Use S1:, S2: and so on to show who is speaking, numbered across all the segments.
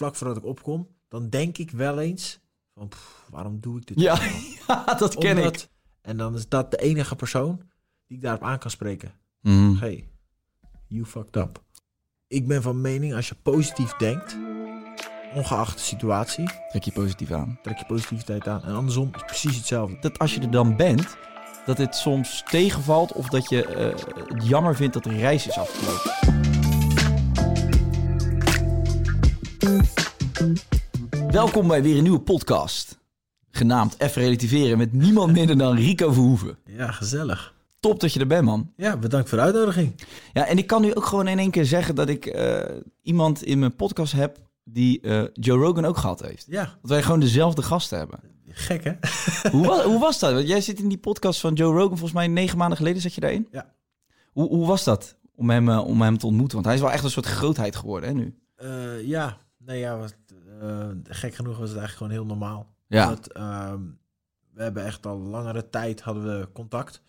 S1: Vlak voordat ik opkom, dan denk ik wel eens van, pff, waarom doe ik dit?
S2: Ja, ja dat ken
S1: Omdat-
S2: ik.
S1: En dan is dat de enige persoon die ik daarop aan kan spreken.
S2: Mhm.
S1: Hey, you fucked up. Ik ben van mening, als je positief denkt, ongeacht de situatie,
S2: Trek je positief aan.
S1: trek je positiviteit aan. En andersom is precies hetzelfde.
S2: Dat als je er dan bent, dat het soms tegenvalt of dat je eh, het jammer vindt dat de reis is afgelopen. Welkom bij weer een nieuwe podcast. Genaamd Even Relativeren met niemand minder dan Rico Verhoeven.
S1: Ja, gezellig.
S2: Top dat je er bent, man.
S1: Ja, bedankt voor de uitnodiging.
S2: Ja, en ik kan nu ook gewoon in één keer zeggen dat ik eh, iemand in mijn podcast heb die eh, Joe Rogan ook gehad heeft.
S1: Ja,
S2: Dat wij gewoon dezelfde gasten hebben.
S1: gek hè?
S2: hoe, was, hoe was dat? Want jij zit in die podcast van Joe Rogan, volgens mij negen maanden geleden zat je daarin.
S1: Ja.
S2: Hoe, hoe was dat om hem, eh, om hem te ontmoeten? Want hij is wel echt een soort grootheid geworden hè, nu.
S1: Ja, nee, ja, wat, eh, gek genoeg was het eigenlijk gewoon heel normaal.
S2: Ja.
S1: Ehm, we hebben echt al langere tijd hadden we contact.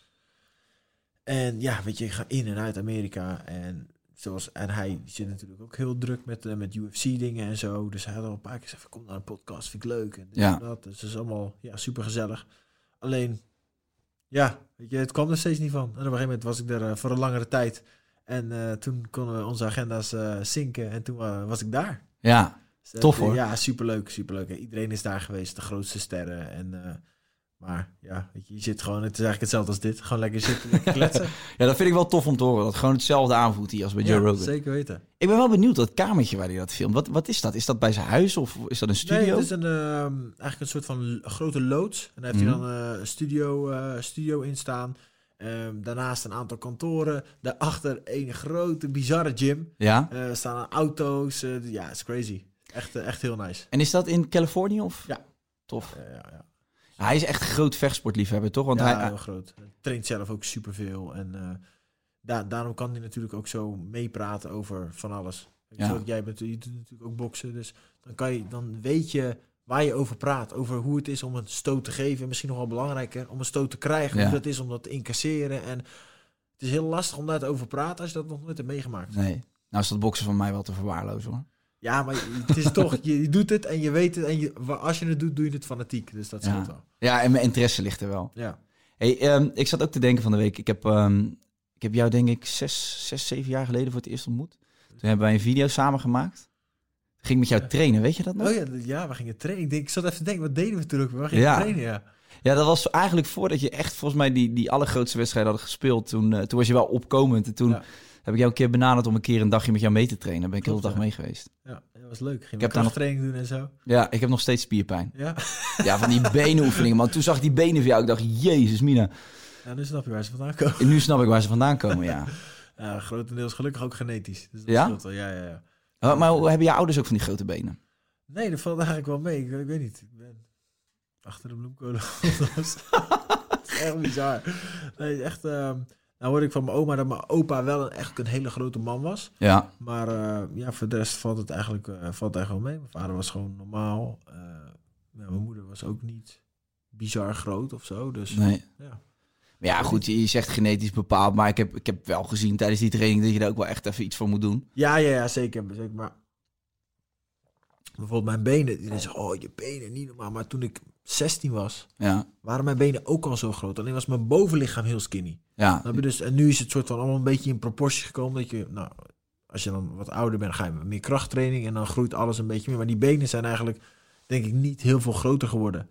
S1: En ja, weet je, ik ga in en uit Amerika. En, zoals, en hij zit natuurlijk ook heel druk met, eh, met UFC dingen en zo. Dus hij had al een paar keer gezegd, kom naar een podcast, vind ik leuk. En
S2: Ja.
S1: en dat. Dus het is allemaal ja, super gezellig. Alleen, ja, weet je, het kwam er steeds niet van. En op een gegeven moment was ik er eh, voor een langere tijd. En toen konden we onze agenda's zinken en toen was ik daar.
S2: Ja,
S1: Dus,
S2: Tof, hoor.
S1: Ja, superleuk, superleuk. En Iedereen is daar geweest, de grootste sterren. En, eh, maar ja, weet je, je zit gewoon, het is eigenlijk hetzelfde als dit. Gewoon lekker zitten, lekker kletsen.
S2: ja, dat vind ik wel tof om te horen. Dat gewoon hetzelfde aanvoelt hier als bij Joe
S1: ja,
S2: Rogan.
S1: zeker weten.
S2: Ik ben wel benieuwd, dat kamertje waar hij dat filmt. Wat, wat is dat? Is dat bij zijn huis of is dat een studio?
S1: Nee, het is een, ehm, eigenlijk een soort van grote loods. En daar heeft
S2: Mhm.
S1: hij dan eh, een studio, eh, studio in staan. Ehm, daarnaast een aantal kantoren. Daarachter een grote, bizarre gym.
S2: Ja.
S1: Er staan auto's. eh, ja, het is crazy. Echt, eh, echt heel nice.
S2: En is dat in Californië of?
S1: Ja.
S2: Tof.
S1: Ja, ja, ja.
S2: Hij is echt een groot vechtsportliefhebber, toch? Want
S1: ja,
S2: hij,
S1: heel groot. Hij traint zelf ook superveel. En da daarom kan hij natuurlijk ook zo meepraten over van alles.
S2: Ja.
S1: wel, jij bent, je doet natuurlijk ook boksen. Dus dan, kan je, dan weet je waar je over praat. Over hoe het is om een stoot te geven. En misschien nog wel belangrijker, om een stoot te krijgen.
S2: Ja.
S1: Hoe dat is om dat te incasseren. En het is heel lastig om daar te over te praten als je dat nog nooit hebt meegemaakt.
S2: Nee. Nou is dat boksen van mij wel te verwaarlozen hoor.
S1: Ja, maar het is toch, je, je doet het en je weet het. En je, als je het doet, doe je het fanatiek. Dus dat
S2: Ja.
S1: scheelt wel.
S2: Ja, en mijn interesse ligt er wel.
S1: Ja.
S2: Hey, ehm, ik zat ook te denken van de week. Ik heb, ehm, ik heb jou denk ik zes, zes, zeven jaar geleden voor het eerst ontmoet. Toen hebben wij een video samen gemaakt. Ging ik met jou trainen, weet je dat nog?
S1: Oh ja, ja, we gingen trainen. Ik, denk, ik zat even te denken, wat deden we toen ook? We gingen
S2: Ja.
S1: trainen, ja.
S2: Ja, dat was eigenlijk voordat je echt volgens mij die, die allergrootste wedstrijd hadden gespeeld. Toen, eh, toen was je wel opkomend. En toen
S1: Ja.
S2: heb ik jou een keer benaderd om een keer een dagje met jou mee te trainen. Daar ben ik heel de dag
S1: ja.
S2: mee geweest.
S1: Ja, dat was leuk. Gingen
S2: heb
S1: we
S2: daar nog-
S1: krachttraining doen en zo.
S2: Ja, ik heb nog steeds spierpijn.
S1: Ja.
S2: Ja, van die benenoefeningen. Man, toen zag ik die benen van jou. Ik dacht, jezus mina.
S1: ja, nu snap je waar ze vandaan komen.
S2: En nu snap ik waar ze vandaan komen, ja.
S1: Ja, grotendeels gelukkig ook genetisch. Dus dat
S2: Ja?
S1: scheelt wel. Ja, ja, ja.
S2: Maar, maar hebben je ouders ook van die grote benen?
S1: Nee, dat valt eigenlijk wel mee. Ik, ik weet niet. Ik ben achter de bloemkolen. dat is echt bizar. Nee, echt... ehm nou hoorde ik van mijn oma dat mijn opa wel een, echt een hele grote man was.
S2: Ja.
S1: Maar eh, ja, voor de rest valt het eigenlijk, eh, valt eigenlijk wel mee. Mijn vader was gewoon normaal. Eh, mijn moeder was ook niet bizar groot of zo. Dus
S2: Nee.
S1: ja.
S2: Maar ja, goed, je zegt genetisch bepaald. Maar ik heb, ik heb wel gezien tijdens die training dat je daar ook wel echt even iets voor moet doen.
S1: Ja, ja, ja, zeker. zeker. Maar bijvoorbeeld mijn benen. Iedereen zegt, oh, je benen, niet normaal. Maar toen ik 16 was,
S2: Ja.
S1: waren mijn benen ook al zo groot. Alleen was mijn bovenlichaam heel skinny.
S2: Ja.
S1: Je? Dus, en nu is het soort van allemaal een beetje in proportie gekomen. Dat je, nou, als je dan wat ouder bent, ga je met meer krachttraining. En dan groeit alles een beetje meer. Maar die benen zijn eigenlijk, denk ik, niet heel veel groter geworden.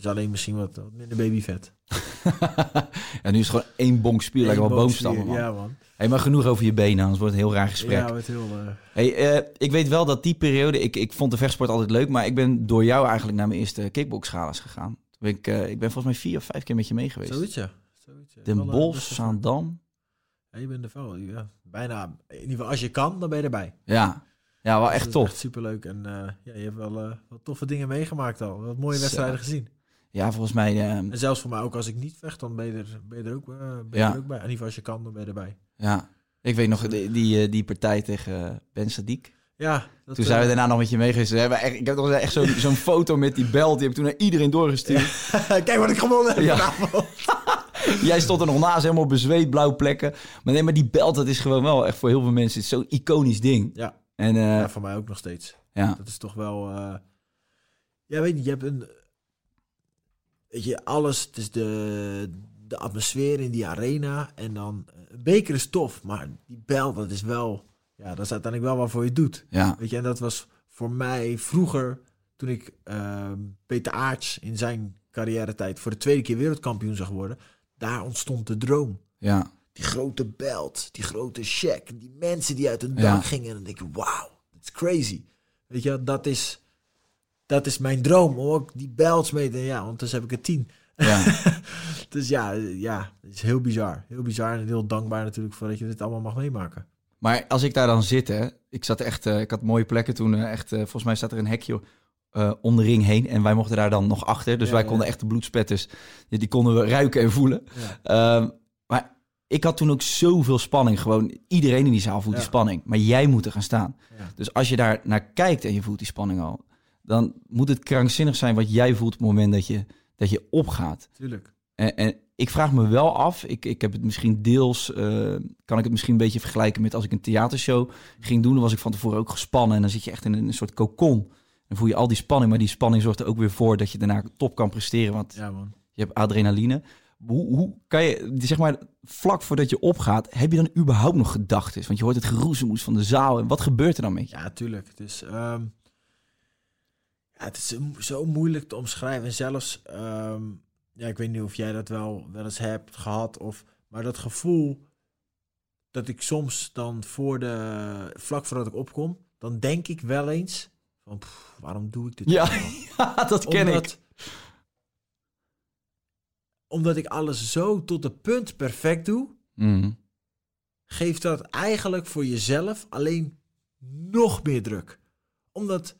S1: Dus alleen misschien wat, wat minder babyvet.
S2: ja, nu is het gewoon één bonk spier, lekker wel boomstammen, man.
S1: Ja, man.
S2: Hey, maar genoeg over je benen, anders wordt het een heel raar gesprek.
S1: Ja, het heel... eh,
S2: Hey, eh, ik weet wel dat die periode, ik, ik vond de vechtsport altijd leuk, maar ik ben door jou eigenlijk naar mijn eerste kickboxgalas gegaan. Ben ik, eh, ik ben volgens mij vier of vijf keer met je mee geweest.
S1: zoiets, ja. Zoiets, ja.
S2: Den
S1: Wel,
S2: Bosch, Zaandam.
S1: Ja, je bent er wel, ja. Bijna, in ieder geval als je kan, dan ben je erbij.
S2: Ja. Ja, wel
S1: Dus
S2: echt tof.
S1: Superleuk. En ja, je hebt wel wat toffe dingen meegemaakt al. Wat mooie wedstrijden gezien.
S2: Ja, volgens mij... eh,
S1: En zelfs voor mij ook als ik niet vecht, dan ben je er, ben je er, ook, eh, ben je
S2: Ja.
S1: er ook bij. In ieder als je kan, dan ben je erbij.
S2: ja, ik weet nog die, die, eh, die partij tegen Ben Sadiq.
S1: Ja, dat,
S2: Toen zijn we daarna nog met je echt, ik heb nog echt zo'n zo'n foto met die belt. Die heb ik toen naar iedereen doorgestuurd.
S1: Kijk wat ik gewonnen heb
S2: Ja. Jij stond er nog naast, helemaal bezweet, blauwe plekken. Maar nee, maar die belt, dat is gewoon wel echt voor heel veel mensen zo'n iconisch ding.
S1: Ja.
S2: En
S1: Ja, voor mij ook nog steeds.
S2: ja,
S1: Dat is toch wel... eh, Ja, weet je, je hebt een... Weet je, alles, het is de, de atmosfeer in die arena. En dan, eh, een beker is tof, maar die bel, dat is wel... Ja, dat is uiteindelijk wel waarvoor je het doet.
S2: ja,
S1: Weet je, en dat was voor mij vroeger, toen ik ehm, Peter Aarts in zijn carrière tijd voor de tweede keer wereldkampioen zag worden, daar ontstond de droom.
S2: ja.
S1: Die grote belt, die grote check, die mensen die uit het dak
S2: Ja.
S1: gingen. En dan denk ik, wauw, that's crazy. Weet je, dat is, dat is mijn droom, om ook die belts mee te... Ja, ondertussen heb ik er tien.
S2: ja.
S1: Dus ja, ja, het is heel bizar. Heel bizar en heel dankbaar natuurlijk voor dat je dit allemaal mag meemaken.
S2: Maar als ik daar dan zit, hè, ik zat echt, eh, ik had mooie plekken toen. eh, echt, eh, volgens mij staat er een hekje eh om de ring heen. En wij mochten daar dan nog achter. Dus
S1: Ja,
S2: wij
S1: ja.
S2: konden echt de bloedspetters, die, die konden we ruiken en voelen.
S1: Ja.
S2: Ehm, maar ik had toen ook zoveel spanning. Gewoon iedereen in die zaal voelt die spanning. Maar jij moet er gaan staan. Dus als je daar naar kijkt en je voelt die spanning al, dan moet het krankzinnig zijn wat jij voelt op het moment dat je, dat je opgaat.
S1: Tuurlijk.
S2: En, en ik vraag me wel af, ik, ik heb het misschien deels, eh, kan ik het misschien een beetje vergelijken met als ik een theatershow ging doen, dan was ik van tevoren ook gespannen en dan zit je echt in een, een soort kokon. En voel je al die spanning, maar die spanning zorgt er ook weer voor dat je daarna top kan presteren, want
S1: Ja, man.
S2: je hebt adrenaline. Hoe, hoe kan je, zeg maar, vlak voordat je opgaat, heb je dan überhaupt nog gedachten? Want je hoort het geroezemoes van de zaal en wat gebeurt er dan met je?
S1: Ja, tuurlijk. Het is, ehm, ja, het is zo- moeilijk te omschrijven. En zelfs, ehm, ja, ik weet niet of jij dat wel, wel eens hebt gehad, of, maar dat gevoel dat ik soms dan voor de, vlak voordat ik opkom, dan denk ik wel eens van, pff, waarom doe ik dit?
S2: Ja, ja dat ken ik.
S1: omdat, omdat ik alles zo tot de punt perfect doe,
S2: Mhm.
S1: geeft dat eigenlijk voor jezelf alleen nog meer druk. Omdat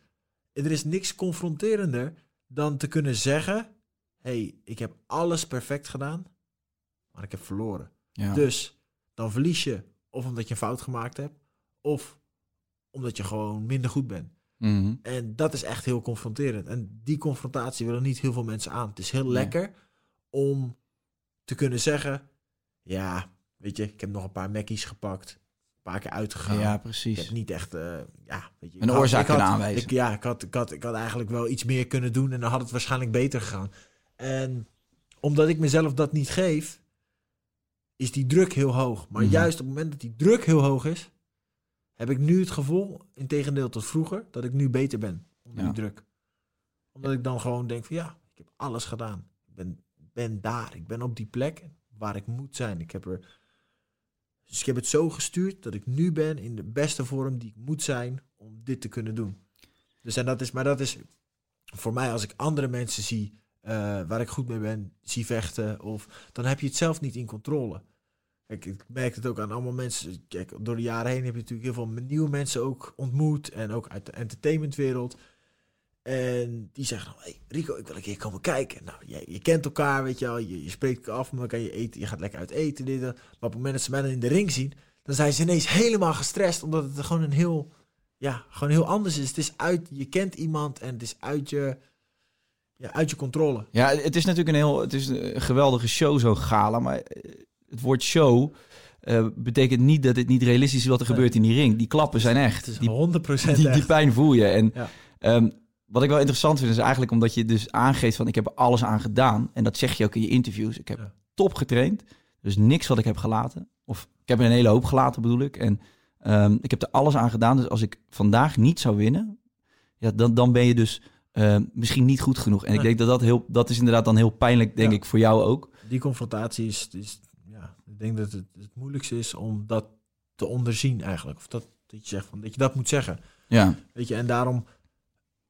S1: er is niks confronterender dan te kunnen zeggen: hey, ik heb alles perfect gedaan, maar ik heb verloren.
S2: Ja.
S1: Dus dan verlies je of omdat je een fout gemaakt hebt, of omdat je gewoon minder goed bent.
S2: Mhm.
S1: En dat is echt heel confronterend. En die confrontatie willen niet heel veel mensen aan. Het is heel
S2: Nee.
S1: lekker om te kunnen zeggen: ja, weet je, ik heb nog een paar Mackies gepakt, paar keer uitgegaan.
S2: ja,
S1: Ik
S2: precies.
S1: heb niet echt, eh, ja, weet je. ik
S2: Een oorzaak
S1: ik
S2: kunnen aanwijzen.
S1: Ik, ja, ik had, ik, had, ik had eigenlijk wel iets meer kunnen doen en dan had het waarschijnlijk beter gegaan. En omdat ik mezelf dat niet geef, is die druk heel hoog. Maar
S2: Mhm.
S1: juist op het moment dat die druk heel hoog is, heb ik nu het gevoel, in tegendeel tot vroeger, dat ik nu beter ben onder
S2: Ja.
S1: die druk. Omdat ik dan gewoon denk van ja, ik heb alles gedaan. Ik ben, ben daar, ik ben op die plek waar ik moet zijn. Ik heb er dus ik heb het zo gestuurd dat ik nu ben in de beste vorm die ik moet zijn om dit te kunnen doen. Dus en dat is, maar dat is voor mij als ik andere mensen zie eh, waar ik goed mee ben, zie vechten, of dan heb je het zelf niet in controle. Ik merk het ook aan allemaal mensen. Kijk, door de jaren heen heb je natuurlijk heel veel nieuwe mensen ook ontmoet en ook uit de entertainmentwereld. En die zeggen dan, hey Rico, ik wil een keer komen kijken. Nou, je, je kent elkaar, weet je wel, je, je spreekt elkaar af, maar kan je eten, je gaat lekker uit eten. Dit, dat. Maar op het moment dat ze mij dan in de ring zien, dan zijn ze ineens helemaal gestrest, omdat het gewoon een heel, ja, gewoon heel anders is. Het is uit, je kent iemand en het is uit je, ja, uit je controle.
S2: Ja, het is natuurlijk een heel, het is een geweldige show, zo'n gala. Maar eh, het woord show eh, betekent niet dat het niet realistisch is wat er
S1: Nee.
S2: gebeurt in die ring. Die klappen zijn echt.
S1: Het is
S2: Die,
S1: 100%
S2: die, die
S1: echt.
S2: pijn voel je. En
S1: Ja.
S2: ehm, wat ik wel interessant vind, is eigenlijk omdat je dus aangeeft van ik heb alles aan gedaan. En dat zeg je ook in je interviews. Ik heb
S1: Ja.
S2: top getraind. Dus niks wat ik heb gelaten. Of ik heb er een hele hoop gelaten bedoel ik. En ehm, ik heb er alles aan gedaan. Dus als ik vandaag niet zou winnen, ja, dan, dan ben je dus ehm, misschien niet goed genoeg. En ik denk dat dat heel, dat is inderdaad dan heel pijnlijk, denk
S1: Ja.
S2: ik, voor jou ook.
S1: Die confrontatie is, is ja, ik denk dat het het moeilijkste is om dat te onderzien eigenlijk. Of dat, dat je zegt van, dat je dat moet zeggen.
S2: Ja,
S1: Weet je, en daarom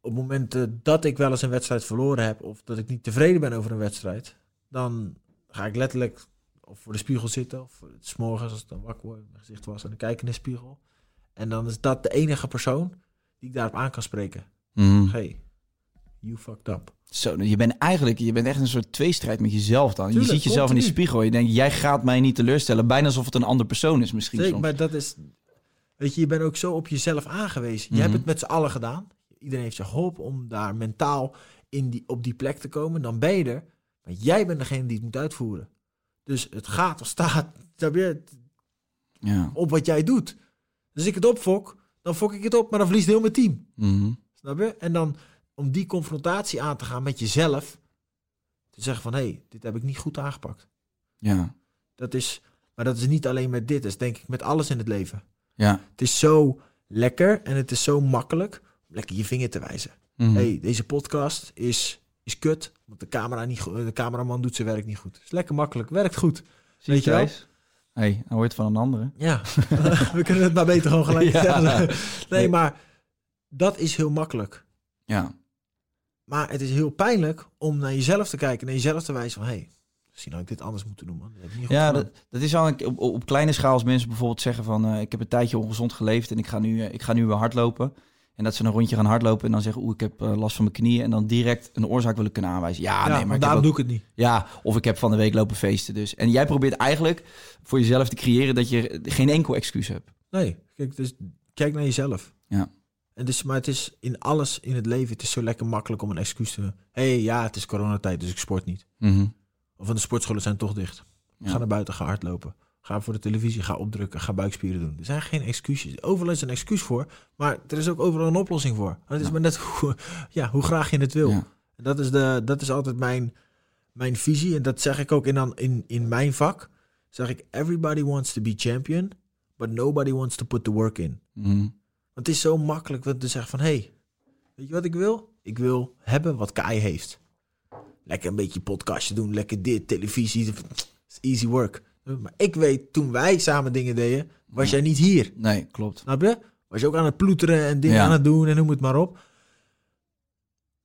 S1: op momenten dat ik wel eens een wedstrijd verloren heb, of dat ik niet tevreden ben over een wedstrijd, dan ga ik letterlijk of voor de spiegel zitten, of s morgens als ik dan wakker word, mijn gezicht was en dan kijk ik in de spiegel. En dan is dat de enige persoon die ik daarop aan kan spreken.
S2: Mhm.
S1: Hey, you fucked up.
S2: Zo, je bent eigenlijk, je bent echt een soort tweestrijd met jezelf dan.
S1: Tuurlijk,
S2: je ziet jezelf in die spiegel. Je denkt, jij gaat mij niet teleurstellen. Bijna alsof het een andere persoon is misschien
S1: Zeker,
S2: soms.
S1: maar dat is... Weet je, je bent ook zo op jezelf aangewezen. Je
S2: Mhm.
S1: hebt het met z'n allen gedaan. Iedereen heeft je geholpen om daar mentaal in die, op die plek te komen. Dan ben je er. Maar jij bent degene die het moet uitvoeren. Dus het gaat of staat snap je,
S2: Ja.
S1: op wat jij doet. Dus ik het opfok, dan fok ik het op. Maar dan verliest heel mijn team.
S2: Mhm.
S1: Snap je? En dan om die confrontatie aan te gaan met jezelf. Te zeggen van, hé, hey, dit heb ik niet goed aangepakt.
S2: ja.
S1: Dat is, maar dat is niet alleen met dit. Dat is denk ik met alles in het leven.
S2: Ja.
S1: Het is zo lekker en het is zo makkelijk lekker je vinger te wijzen.
S2: Mhm.
S1: hey, deze podcast is, is kut, want de, camera niet de cameraman doet zijn werk niet goed. is lekker makkelijk, werkt goed.
S2: Zie
S1: weet je wel?
S2: Thijs? hey, hij hoort van een andere.
S1: Ja, we kunnen het maar beter gewoon gelijk
S2: Ja.
S1: stellen. Nee, maar dat is heel makkelijk.
S2: Ja.
S1: Maar het is heel pijnlijk om naar jezelf te kijken, naar jezelf te wijzen van... hé, hey, misschien had ik dit anders moeten doen, man. Dat niet
S2: Ja, dat is al een, op, op kleine schaal als mensen bijvoorbeeld zeggen van... eh, ik heb een tijdje ongezond geleefd en ik ga nu, eh, ik ga nu weer hardlopen. En dat ze een rondje gaan hardlopen en dan zeggen... oeh, ik heb eh, last van mijn knieën. En dan direct een oorzaak willen kunnen aanwijzen. Ja,
S1: ja,
S2: nee, maar
S1: daarom
S2: ook-
S1: doe ik het niet.
S2: Ja, of ik heb van de week lopen feesten dus. En jij probeert eigenlijk voor jezelf te creëren dat je geen enkel excuus hebt.
S1: Nee, kijk, dus, kijk naar jezelf.
S2: Ja.
S1: En dus, maar het is in alles in het leven, het is zo lekker makkelijk om een excuus te... Hé, hey, ja, het is coronatijd, dus ik sport niet. Of van de sportscholen zijn toch dicht.
S2: Ja.
S1: Ga naar buiten, ga hardlopen. Ga voor de televisie, ga opdrukken, ga buikspieren doen. Er zijn geen excuses. Overal is een excuus voor, maar er is ook overal een oplossing voor. En het is
S2: Ja.
S1: maar net hoe, ja, hoe graag je het wil.
S2: Ja.
S1: Dat is, de, dat is altijd mijn, mijn visie. En dat zeg ik ook in, dan, in, in mijn vak. Zeg ik, everybody wants to be champion, but nobody wants to put the work in.
S2: Mhm.
S1: Want het is zo makkelijk om te zeggen van... hey, weet je wat ik wil? Ik wil hebben wat Kai heeft. Lekker een beetje podcastje doen, lekker dit, televisie. It's easy work. Maar ik weet, toen wij samen dingen deden, was jij niet hier.
S2: Nee, klopt.
S1: Snap je? Was je ook aan het ploeteren en dingen
S2: Ja.
S1: aan het doen en noem het maar op.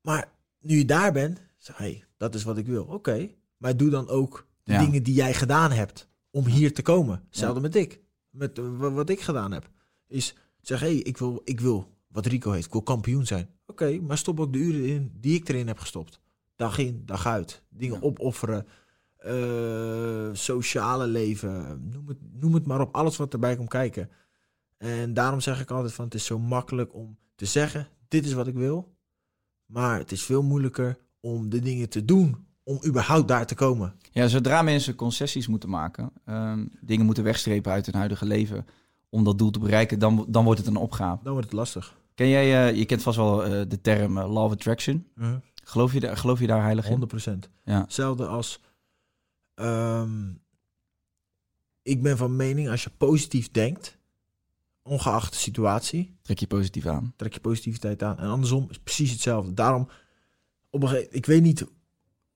S1: Maar nu je daar bent, zeg hé, hey, dat is wat ik wil. Oké, maar doe dan ook de
S2: Ja.
S1: dingen die jij gedaan hebt om hier te komen. Hetzelfde met ik. Met eh, wa- wat ik gedaan heb. Is zeg, hé, hey, ik, wil, ik wil wat Rico heeft. Ik wil kampioen zijn. Oké, maar stop ook de uren in die ik erin heb gestopt. Dag in, dag uit. Dingen opofferen. Eh, sociale leven. Noem het, noem het maar op. Alles wat erbij komt kijken. En daarom zeg ik altijd van het is zo makkelijk om te zeggen, dit is wat ik wil. Maar het is veel moeilijker om de dingen te doen om überhaupt daar te komen.
S2: Ja, zodra mensen concessies moeten maken, ehm, dingen moeten wegstrepen uit hun huidige leven om dat doel te bereiken, dan, dan wordt het een opgave.
S1: Dan wordt het lastig.
S2: Ken jij, eh, je kent vast wel eh, de term eh, law of attraction. Geloof je, daar, geloof je daar heilig in?
S1: 100%.
S2: Ja.
S1: Hetzelfde als. Ehm, ik ben van mening, als je positief denkt, ongeacht de situatie,
S2: Trek je positief aan.
S1: trek je positiviteit aan. En andersom is precies hetzelfde. Daarom, op een ik weet niet,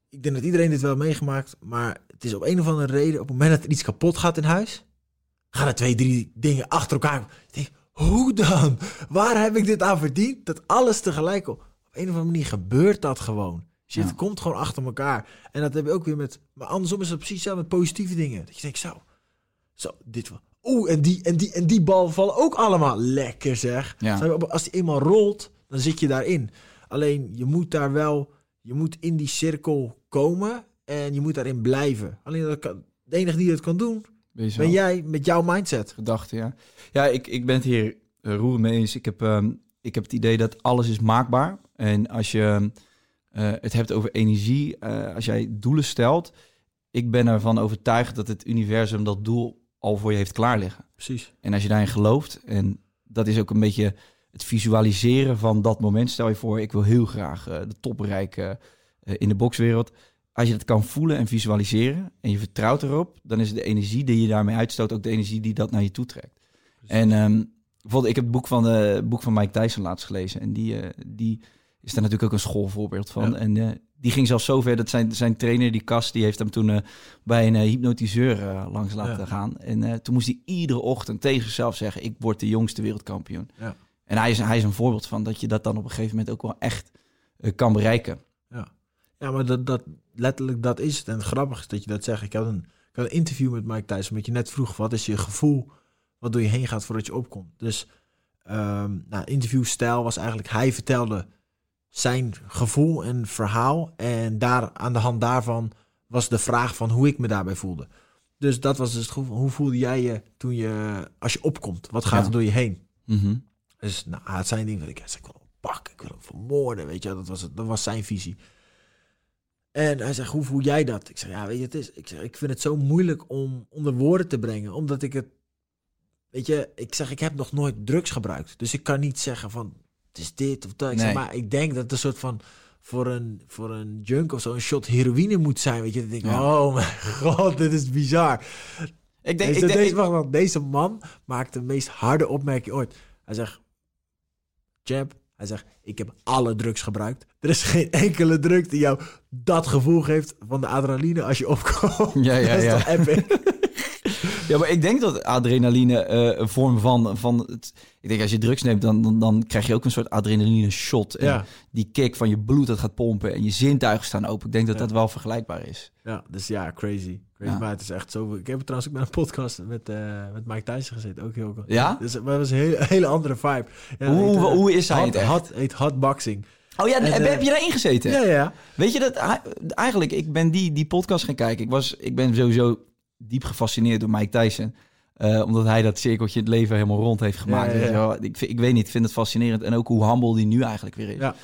S1: ik denk dat iedereen dit wel meegemaakt, maar het is op een of andere reden, op het moment dat er iets kapot gaat in huis, gaan er twee, drie dingen achter elkaar. Ik denk, hoe dan? Waar heb ik dit aan verdiend? Dat alles tegelijk op. Op een of andere manier gebeurt dat gewoon. Shit
S2: Ja.
S1: komt gewoon achter elkaar. En dat heb je ook weer met. Maar andersom is het precies hetzelfde met positieve dingen. Dat je denkt, zo, zo, dit wel. Oeh, en die, en die, en die bal vallen ook allemaal lekker, zeg.
S2: Ja.
S1: Als die eenmaal rolt, dan zit je daarin. Alleen, je moet daar wel, je moet in die cirkel komen en je moet daarin blijven. Alleen, dat kan, de enige die dat kan doen,
S2: Ben, zo?
S1: jij met jouw mindset.
S2: gedachte, ja. Ja, ik, ik ben het hier uh, mee eens. Ik heb, ehm, ik heb het idee dat alles is maakbaar. En als je eh, het hebt over energie, eh, als jij doelen stelt... Ik ben ervan overtuigd dat het universum dat doel al voor je heeft klaar liggen.
S1: Precies.
S2: En als je daarin gelooft, en dat is ook een beetje het visualiseren van dat moment. Stel je voor, ik wil heel graag eh, de top bereiken in de bokswereld. Als je dat kan voelen en visualiseren en je vertrouwt erop, dan is de energie die je daarmee uitstoot ook de energie die dat naar je toe trekt. En ehm, bijvoorbeeld, ik heb het boek van, de, boek van Mike Tyson laatst gelezen. En die, die is daar natuurlijk ook een schoolvoorbeeld van.
S1: Ja.
S2: En eh, die ging zelfs zover dat zijn, zijn trainer, die Kas, die heeft hem toen eh, bij een eh, hypnotiseur langs laten
S1: Ja.
S2: gaan. En toen moest hij iedere ochtend tegen zichzelf zeggen, ik word de jongste wereldkampioen.
S1: Ja.
S2: En hij is, hij is een voorbeeld van dat je dat dan op een gegeven moment ook wel echt kan bereiken.
S1: Ja, maar dat, dat, letterlijk dat is het. En het grappige is dat je dat zegt. Ik had, een, ik had een interview met Mike Tyson, omdat je net vroeg, wat is je gevoel, wat door je heen gaat voordat je opkomt. Dus Ehm nou, interviewstijl was eigenlijk, hij vertelde zijn gevoel en verhaal. En daar, aan de hand daarvan was de vraag van hoe ik me daarbij voelde. Dus dat was dus het gevoel. Hoe voelde jij je toen je, als je opkomt? Wat gaat
S2: Ja.
S1: er door je heen?
S2: Mhm.
S1: Dus nou, het zijn dingen dat ik ik wil hem pakken, ik wil hem vermoorden, weet je, dat was, het, dat was zijn visie. En hij zegt, hoe voel jij dat? Ik zeg, ja, weet je, het is, ik, zeg, ik vind het zo moeilijk om onder woorden te brengen, omdat ik het, weet je, ik zeg, ik heb nog nooit drugs gebruikt, dus ik kan niet zeggen van, het is dit of dat. Ik zeg, maar ik denk dat het een soort van, voor een, voor een junk of zo, een shot heroïne moet zijn, weet je. Dan denk ik,
S2: Ja.
S1: oh mijn god, dit is bizar.
S2: Ik denk,
S1: Deze,
S2: ik denk,
S1: deze, deze man maakt de meest harde opmerking ooit. Hij zegt, champ, hij zegt, ik heb alle drugs gebruikt. Er is geen enkele drug die jou dat gevoel geeft van de adrenaline als je opkomt.
S2: Ja, ja,
S1: dat is
S2: ja. Ja, maar ik denk dat adrenaline eh, een vorm van... van het, ik denk als je drugs neemt, dan, dan, dan krijg je ook een soort adrenaline shot. En
S1: ja.
S2: die kick van je bloed dat gaat pompen en je zintuigen staan open. Ik denk dat
S1: Ja.
S2: dat wel vergelijkbaar is.
S1: ja, dus ja, crazy. crazy. Maar het is echt zo... Ik heb trouwens ook met een podcast met, eh, met Mike Tyson gezeten. Ook heel
S2: Ja?
S1: Dus, maar het was een hele, hele andere vibe.
S2: Hoe-
S1: heet, eh,
S2: hoe is hij
S1: hot,
S2: het
S1: hot, heet hot boxing.
S2: Oh ja,
S1: En,
S2: heb, je daarin gezeten?
S1: Ja, ja.
S2: Weet je dat eigenlijk, ik ben die, die podcast gaan kijken. Ik, was, ik ben sowieso diep gefascineerd door Mike Tyson. Eh, omdat hij dat cirkeltje het leven helemaal rond heeft gemaakt.
S1: Ja, ja, ja.
S2: Ik, ik weet niet, ik vind het fascinerend. En ook hoe humble die nu eigenlijk weer is.
S1: Ja.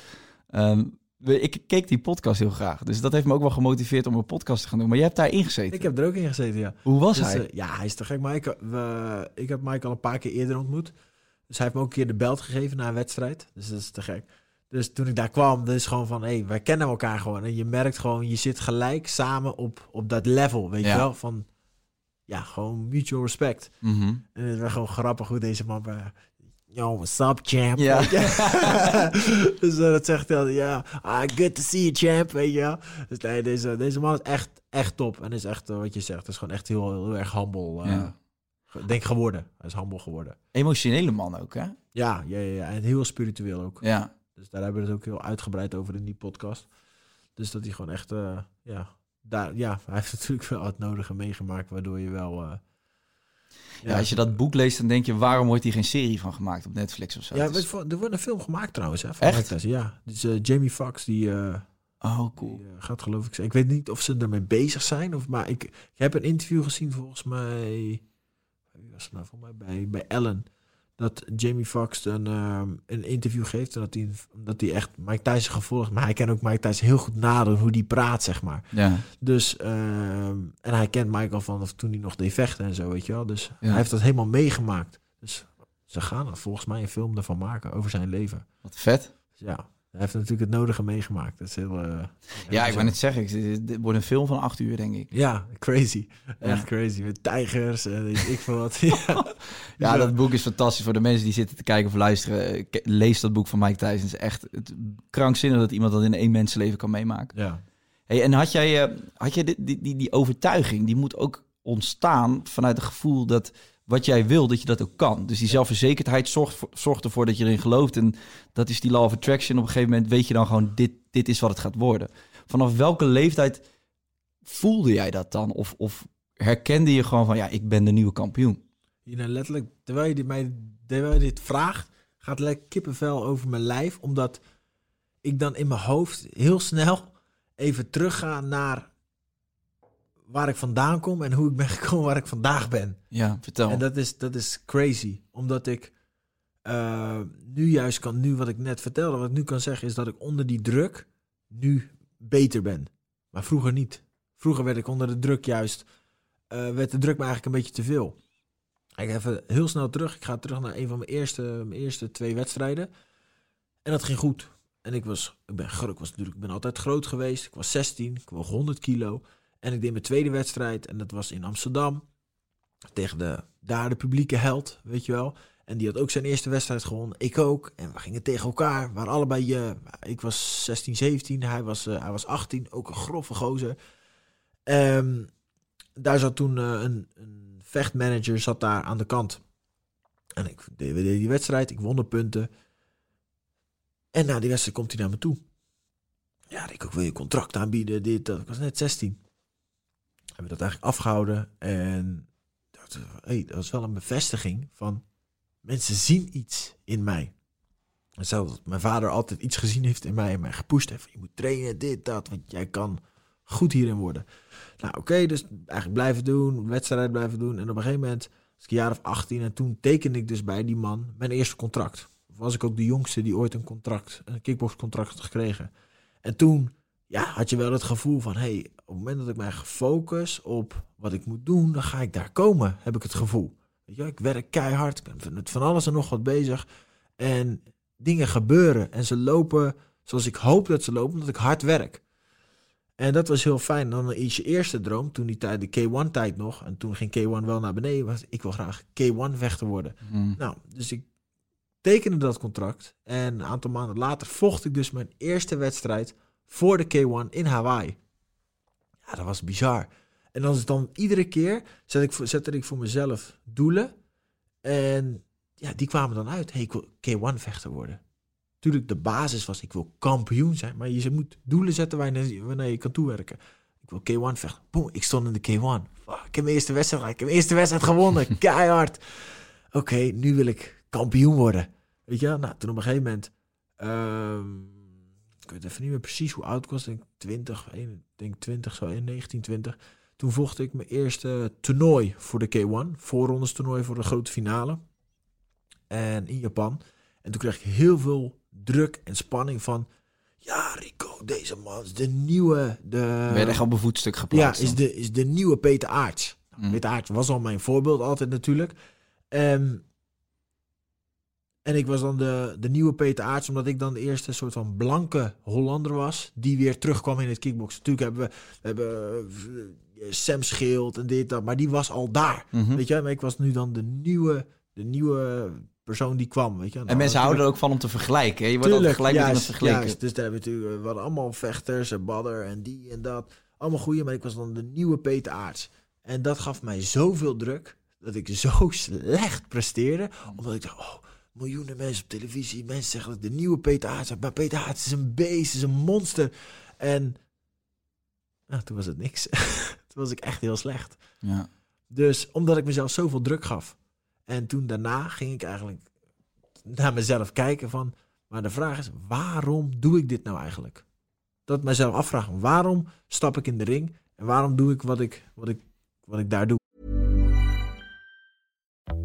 S2: Ehm, ik keek die podcast heel graag. Dus dat heeft me ook wel gemotiveerd om een podcast te gaan doen. Maar jij hebt daarin gezeten.
S1: Ik heb er ook in gezeten, ja.
S2: Hoe was
S1: Dus,
S2: hij?
S1: eh, ja, hij is te gek. Maar ik, we, ik heb Mike al een paar keer eerder ontmoet. Dus hij heeft me ook een keer de belt gegeven na een wedstrijd. Dus dat is te gek. Dus toen ik daar kwam, dat is gewoon van, hé, hey, wij kennen elkaar gewoon. En je merkt gewoon, je zit gelijk samen op, op dat level, weet je wel? Van, ja, gewoon mutual respect.
S2: Mhm.
S1: En het was gewoon grappig hoe deze man... eh, Yo, what's up, champ?
S2: Ja.
S1: Dus eh, dat zegt hij ja, ah, good to see you, champ, weet je wel. Dus nee, deze, deze man is echt, echt top. En is echt, eh, wat je zegt, is gewoon echt heel, heel erg humble.
S2: Ja.
S1: Denk geworden. Hij is humble geworden.
S2: Emotionele man ook, hè?
S1: Ja, ja, ja, ja. En heel spiritueel ook.
S2: Ja.
S1: Dus daar hebben we het ook heel uitgebreid over in die podcast. Dus dat hij gewoon echt, ja, daar, ja, hij heeft natuurlijk wel het nodige meegemaakt, waardoor je wel... eh,
S2: Ja, als je dat boek leest, dan denk je, waarom wordt hier geen serie van gemaakt op Netflix of zo?
S1: Ja, er wordt een film gemaakt trouwens. Hè, van
S2: Echt?
S1: Ja. Dus eh, Jamie Foxx, die, eh,
S2: Oh, cool.
S1: die, gaat geloof ik... Ik weet niet of ze ermee bezig zijn. Of, maar ik, ik heb een interview gezien volgens mij... Wie was het nou? Volgens mij bij, bij Ellen. Dat Jamie Foxx een, ehm, een interview geeft. En dat hij, dat hij echt Mike Tyson gevolgd. Maar hij kan ook Mike Tyson heel goed nadoen hoe die praat, zeg maar.
S2: Ja.
S1: Dus, ehm, en hij kent Michael van of toen hij nog deed vechten en zo, weet je wel. Dus
S2: Ja.
S1: hij heeft dat helemaal meegemaakt. Dus ze gaan er volgens mij een film ervan maken over zijn leven.
S2: Wat vet.
S1: Ja, hij heeft natuurlijk het nodige meegemaakt. Dat is heel... eh,
S2: Ja, ik ben het zeggen. Dit wordt een film van acht uur, denk ik.
S1: Ja, crazy. Echt
S2: Ja.
S1: crazy. Met tijgers en weet ik veel wat. ja,
S2: Ja, dat boek is fantastisch voor de mensen die zitten te kijken of luisteren. Lees dat boek van Mike Tyson. Het is echt het, krankzinnig dat iemand dat in één mensenleven kan meemaken.
S1: Ja.
S2: Hey, en had jij, eh, had jij die, die, die, die overtuiging, die moet ook ontstaan vanuit het gevoel dat wat jij wil, dat je dat ook kan. Dus die zelfverzekerdheid zorgt, voor- zorgt ervoor dat je erin gelooft. En dat is die law of attraction. Op een gegeven moment weet je dan gewoon, dit, dit is wat het gaat worden. Vanaf welke leeftijd voelde jij dat dan? Of, of herkende je gewoon van, ja, ik ben de nieuwe kampioen?
S1: Hier nou letterlijk, terwijl je, dit, mij, terwijl je dit vraagt, gaat lekker kippenvel over mijn lijf. Omdat ik dan in mijn hoofd heel snel even terugga naar waar ik vandaan kom en hoe ik ben gekomen waar ik vandaag ben.
S2: Ja, vertel.
S1: En dat is, dat is crazy. Omdat ik eh, nu juist kan, nu wat ik net vertelde, wat ik nu kan zeggen, is dat ik onder die druk nu beter ben. Maar vroeger niet. Vroeger werd ik onder de druk juist, eh, werd de druk me eigenlijk een beetje te veel. Ik even heel snel terug. Ik ga terug naar een van mijn eerste, mijn eerste twee wedstrijden. En dat ging goed. En ik was, ik ben ik was natuurlijk, ik ben altijd groot geweest. Ik was 16, ik woog 100 kilo. En ik deed mijn tweede wedstrijd en dat was in Amsterdam tegen de, daar de publieke held, weet je wel. En die had ook zijn eerste wedstrijd gewonnen. Ik ook. En we gingen tegen elkaar. Waren allebei, eh, ik was 16, 17. Hij was, eh, hij was 18. Ook een grove gozer. Ehm, daar zat toen eh, een, een vechtmanager zat daar aan de kant. En ik deed, die wedstrijd. Ik won de punten. En na die wedstrijd komt hij naar me toe. Ja, ik ook wil je contract aanbieden. Dit, dat. Ik was net 16. Hebben dat eigenlijk afgehouden. En dat, hey, dat was wel een bevestiging van Mensen zien iets in mij. Hetzelfde dat mijn vader altijd iets gezien heeft in mij en mij gepusht heeft. Je moet trainen, dit, dat, want jij kan goed hierin worden. Nou, oké, dus eigenlijk blijven doen, wedstrijd blijven doen. En op een gegeven moment, was ik een jaar of 18 en toen tekende ik dus bij die man mijn eerste contract. Was ik ook de jongste die ooit een contract, een kickboxcontract had gekregen. En toen ja, had je wel het gevoel van, hey, op het moment dat ik mij gefocust op wat ik moet doen, dan ga ik daar komen, heb ik het gevoel. Weet je, ik werk keihard, ik ben met van alles en nog wat bezig. En dingen gebeuren en ze lopen zoals ik hoop dat ze lopen, omdat ik hard werk. En dat was heel fijn. Dan is je eerste droom, toen die tijd, de K1-tijd nog, en toen ging K1 wel naar beneden, was ik wil graag K1-vechter worden.
S2: Mm.
S1: Nou, dus ik tekende dat contract. En een aantal maanden later vocht ik dus mijn eerste wedstrijd voor de K1 in Hawaii. Ja, dat was bizar. En dan is dan iedere keer zet ik, voor- zette ik voor mezelf doelen. En ja, die kwamen dan uit. Hey, ik wil K1-vechter worden. Tuurlijk, de basis was ik wil kampioen zijn. Maar je moet doelen zetten wanneer je kan toewerken. Ik wil K1 vechten. Boom, ik stond in de K1. Fuck, ik heb mijn eerste wedstrijd. Ik heb mijn eerste wedstrijd gewonnen. Keihard. Oké, nu wil ik kampioen worden. Weet je wel? Nou, toen op een gegeven moment... ehm, ik weet even niet meer precies hoe oud ik was. Denk 20, een- ik denk 20, zo in 1920. Toen vocht ik mijn eerste toernooi voor de K1. Voorrondes toernooi voor de grote finale. En in Japan. En toen kreeg ik heel veel druk en spanning van... Ja, Rico, deze man is de nieuwe... De,
S2: Ben je echt op een voetstuk
S1: ja,
S2: geplaatst?
S1: is
S2: dan?
S1: de, is de nieuwe Peter Aarts.
S2: Mm.
S1: Peter Aarts was al mijn voorbeeld altijd natuurlijk. Ehm, en ik was dan de, de nieuwe Peter Aarts, omdat ik dan de eerste soort van blanke Hollander was, die weer terugkwam in het kickboksen. Natuurlijk hebben we, hebben eh, Sam Schild en dit, dat, maar die was al daar.
S2: Mhm.
S1: Weet je, maar ik was nu dan de nieuwe, de nieuwe persoon die kwam. Weet je. Nou,
S2: En mensen houden er ook van om te vergelijken. hè? Je wordt altijd gelijk met iemand
S1: juist,
S2: vergeleken.
S1: juist. Dus daar hebben we natuurlijk, we hadden allemaal vechters en Badder en die en dat. Allemaal goeie, maar ik was dan de nieuwe Peter Aarts. En dat gaf mij zoveel druk dat ik zo slecht presteerde. Omdat ik dacht, oh, miljoenen mensen op televisie. Mensen zeggen dat de nieuwe Peter heb. Maar Peter Aarts is een beest, is een monster. En nou, toen was het niks. toen was ik echt heel slecht.
S2: Ja.
S1: Dus omdat ik mezelf zoveel druk gaf. En toen daarna ging ik eigenlijk naar mezelf kijken van... Maar de vraag is, waarom doe ik dit nou eigenlijk? Dat mezelf afvragen, waarom stap ik in de ring? En waarom doe ik wat ik, wat ik, wat ik daar doe?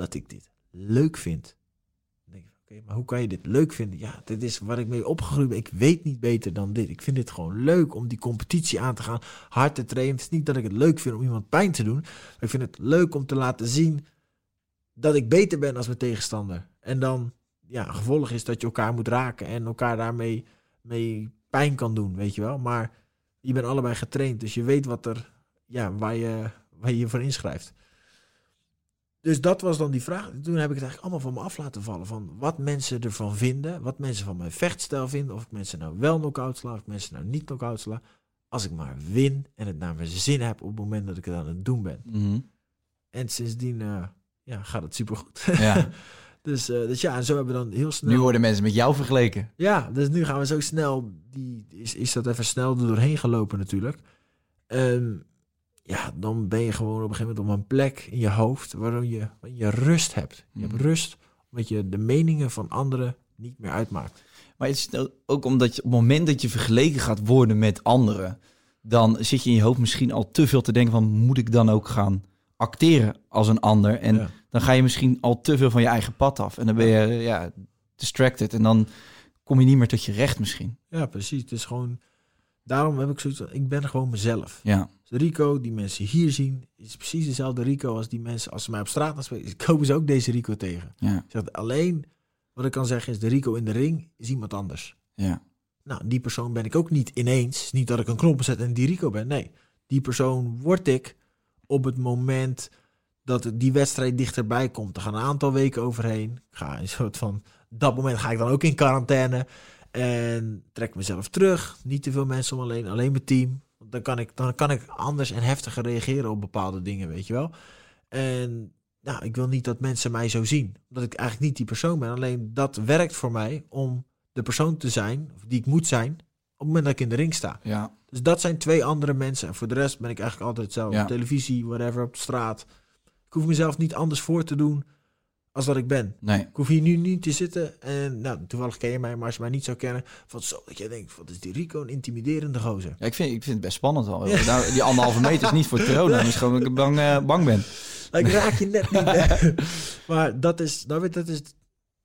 S1: Omdat ik dit leuk vind. Denk ik, oké, maar hoe kan je dit leuk vinden? Ja, dit is waar ik mee opgegroeid ben. Ik weet niet beter dan dit. Ik vind dit gewoon leuk om die competitie aan te gaan. Hard te trainen. Het is niet dat ik het leuk vind om iemand pijn te doen. Ik vind het leuk om te laten zien dat ik beter ben als mijn tegenstander. En dan, ja, gevolg is dat je elkaar moet raken en elkaar daarmee mee pijn kan doen, weet je wel. Maar je bent allebei getraind, dus je weet wat er, ja, waar je waar je, je voor inschrijft. Dus dat was dan die vraag. Toen heb ik het eigenlijk allemaal van me af laten vallen. Van wat mensen ervan vinden. Wat mensen van mijn vechtstijl vinden. Of ik mensen nou wel knock-out sla. Of ik mensen nou niet knock-out sla. Als ik maar win en het naar mijn zin heb op het moment dat ik het aan het doen ben.
S2: Mhm.
S1: En sindsdien eh, ja, gaat het supergoed.
S2: ja.
S1: dus, eh, dus ja, en zo hebben we dan heel snel...
S2: Nu worden mensen met jou vergeleken.
S1: Ja, dus nu gaan we zo snel... Die, is, is dat even snel er doorheen gelopen natuurlijk. Ehm, ja, dan ben je gewoon op een gegeven moment op een plek in je hoofd... waarin je, waarin je rust hebt. Je
S2: Mhm.
S1: hebt rust omdat je de meningen van anderen niet meer uitmaakt.
S2: Maar het is ook omdat je op het moment dat je vergeleken gaat worden met anderen, dan zit je in je hoofd misschien al te veel te denken van moet ik dan ook gaan acteren als een ander? En
S1: Ja.
S2: dan ga je misschien al te veel van je eigen pad af. En dan ben je ja, distracted en dan kom je niet meer tot je recht misschien.
S1: Ja, precies. Het is gewoon... Daarom heb ik zoiets van, ik ben gewoon mezelf.
S2: Ja,
S1: Rico die mensen hier zien, is precies dezelfde Rico als die mensen... als ze mij op straat aanspreken, komen ze ook deze Rico tegen.
S2: ja,
S1: Ik zeg, alleen wat ik kan zeggen is, de Rico in de ring is iemand anders.
S2: ja.
S1: Nou, die persoon ben ik ook niet ineens. Niet dat ik een knop zet en die Rico ben. Nee, die persoon word ik op het moment dat die wedstrijd dichterbij komt. Er gaan een aantal weken overheen. Ik ga een soort van, dat moment ga ik dan ook in quarantaine. En trek mezelf terug. Niet te veel mensen om alleen, alleen mijn team. Dan kan ik, dan kan ik anders en heftiger reageren op bepaalde dingen, weet je wel. En nou, ik wil niet dat mensen mij zo zien. Omdat ik eigenlijk niet die persoon ben. Alleen dat werkt voor mij om de persoon te zijn, of die ik moet zijn, op het moment dat ik in de ring sta.
S2: Ja,
S1: Dus dat zijn twee andere mensen. En voor de rest ben ik eigenlijk altijd.
S2: Ja.
S1: Op televisie, whatever, op straat. Ik hoef mezelf niet anders voor te doen als dat ik ben.
S2: nee.
S1: Ik hoef hier nu niet te zitten en nou, toevallig ken je mij, maar als je mij niet zou kennen, van zo dat jij denkt, wat is die Rico een intimiderende gozer.
S2: Ja, ik, vind, ik vind het best spannend al. Nou, die anderhalve meter is niet voor corona. Is gewoon dat ik bang, eh, bang ben.
S1: Ik raak je net niet. hè. maar dat is, nou weet dat is,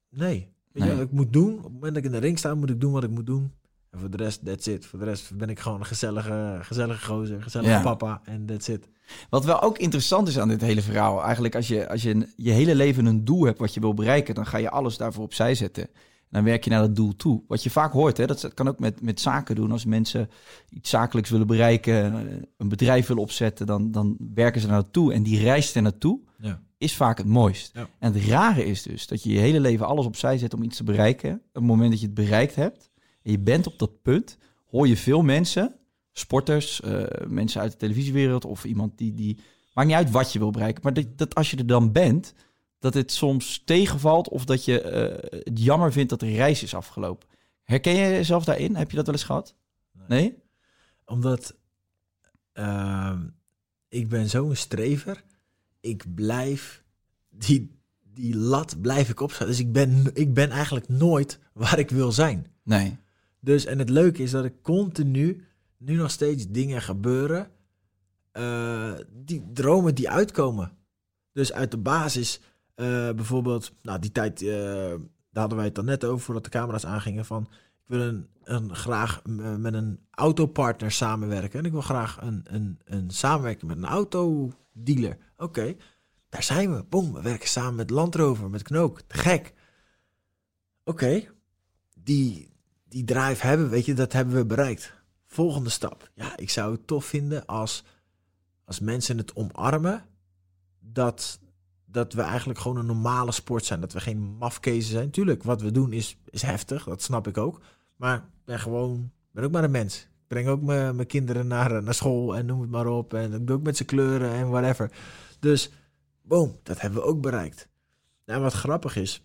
S1: nee. Weet je
S2: Nee.
S1: wat ik moet doen? Op het moment dat ik in de ring sta, moet ik doen wat ik moet doen. En voor de rest, that's it. Voor de rest ben ik gewoon een gezellige, gezellige gozer, gezellige
S2: Ja.
S1: papa en that's it.
S2: Wat wel ook interessant is aan dit hele verhaal, eigenlijk als je, als je een- je hele leven een doel hebt wat je wil bereiken, dan ga je alles daarvoor opzij zetten. En dan werk je naar dat doel toe. Wat je vaak hoort, hè, dat dat kan ook met, met zaken doen. Als mensen iets zakelijks willen bereiken, eh, een bedrijf willen opzetten, dan, dan werken ze naar naartoe. En die reis er naartoe
S1: Ja.
S2: is vaak het mooist.
S1: Ja.
S2: En het rare is dus dat je je hele leven alles opzij zet om iets te bereiken. Op het moment dat je het bereikt hebt en je bent op dat punt, hoor je veel mensen, sporters, eh, mensen uit de televisiewereld of iemand die, die... Maakt niet uit wat je wil bereiken, maar dat, dat als je er dan bent, dat het soms tegenvalt of dat je eh, het jammer vindt dat de reis is afgelopen. Herken je jezelf daarin? Heb je dat wel eens gehad? Nee?
S1: Omdat ehm, ik ben zo'n strever. Ik blijf die, die lat blijf ik opzetten. Dus ik ben, ik ben eigenlijk nooit waar ik wil zijn.
S2: Nee.
S1: Dus en het leuke is dat ik continu nu nog steeds dingen gebeuren. eh, die dromen die uitkomen. Dus uit de basis, eh, bijvoorbeeld, nou die tijd, eh, daar hadden wij het dan net over voordat de camera's aangingen. Van ik wil een, een, graag met een autopartner samenwerken. En ik wil graag een, een, een samenwerking met een autodealer. Oké, daar zijn we. Boom, we werken samen met Land Rover, met Knook. Te gek. Oké, die, die drive hebben, weet je, dat hebben we bereikt. Volgende stap. Ja, ik zou het tof vinden als, als mensen het omarmen. Dat, dat we eigenlijk gewoon een normale sport zijn. Dat we geen mafkezen zijn. Tuurlijk, wat we doen is, is heftig. Dat snap ik ook. Maar ik ben gewoon, ben ook maar een mens. Ik breng ook mijn kinderen naar, naar school en noem het maar op. En ik doe ook met z'n kleuren en whatever. Dus, boom, dat hebben we ook bereikt. Nou, wat grappig is,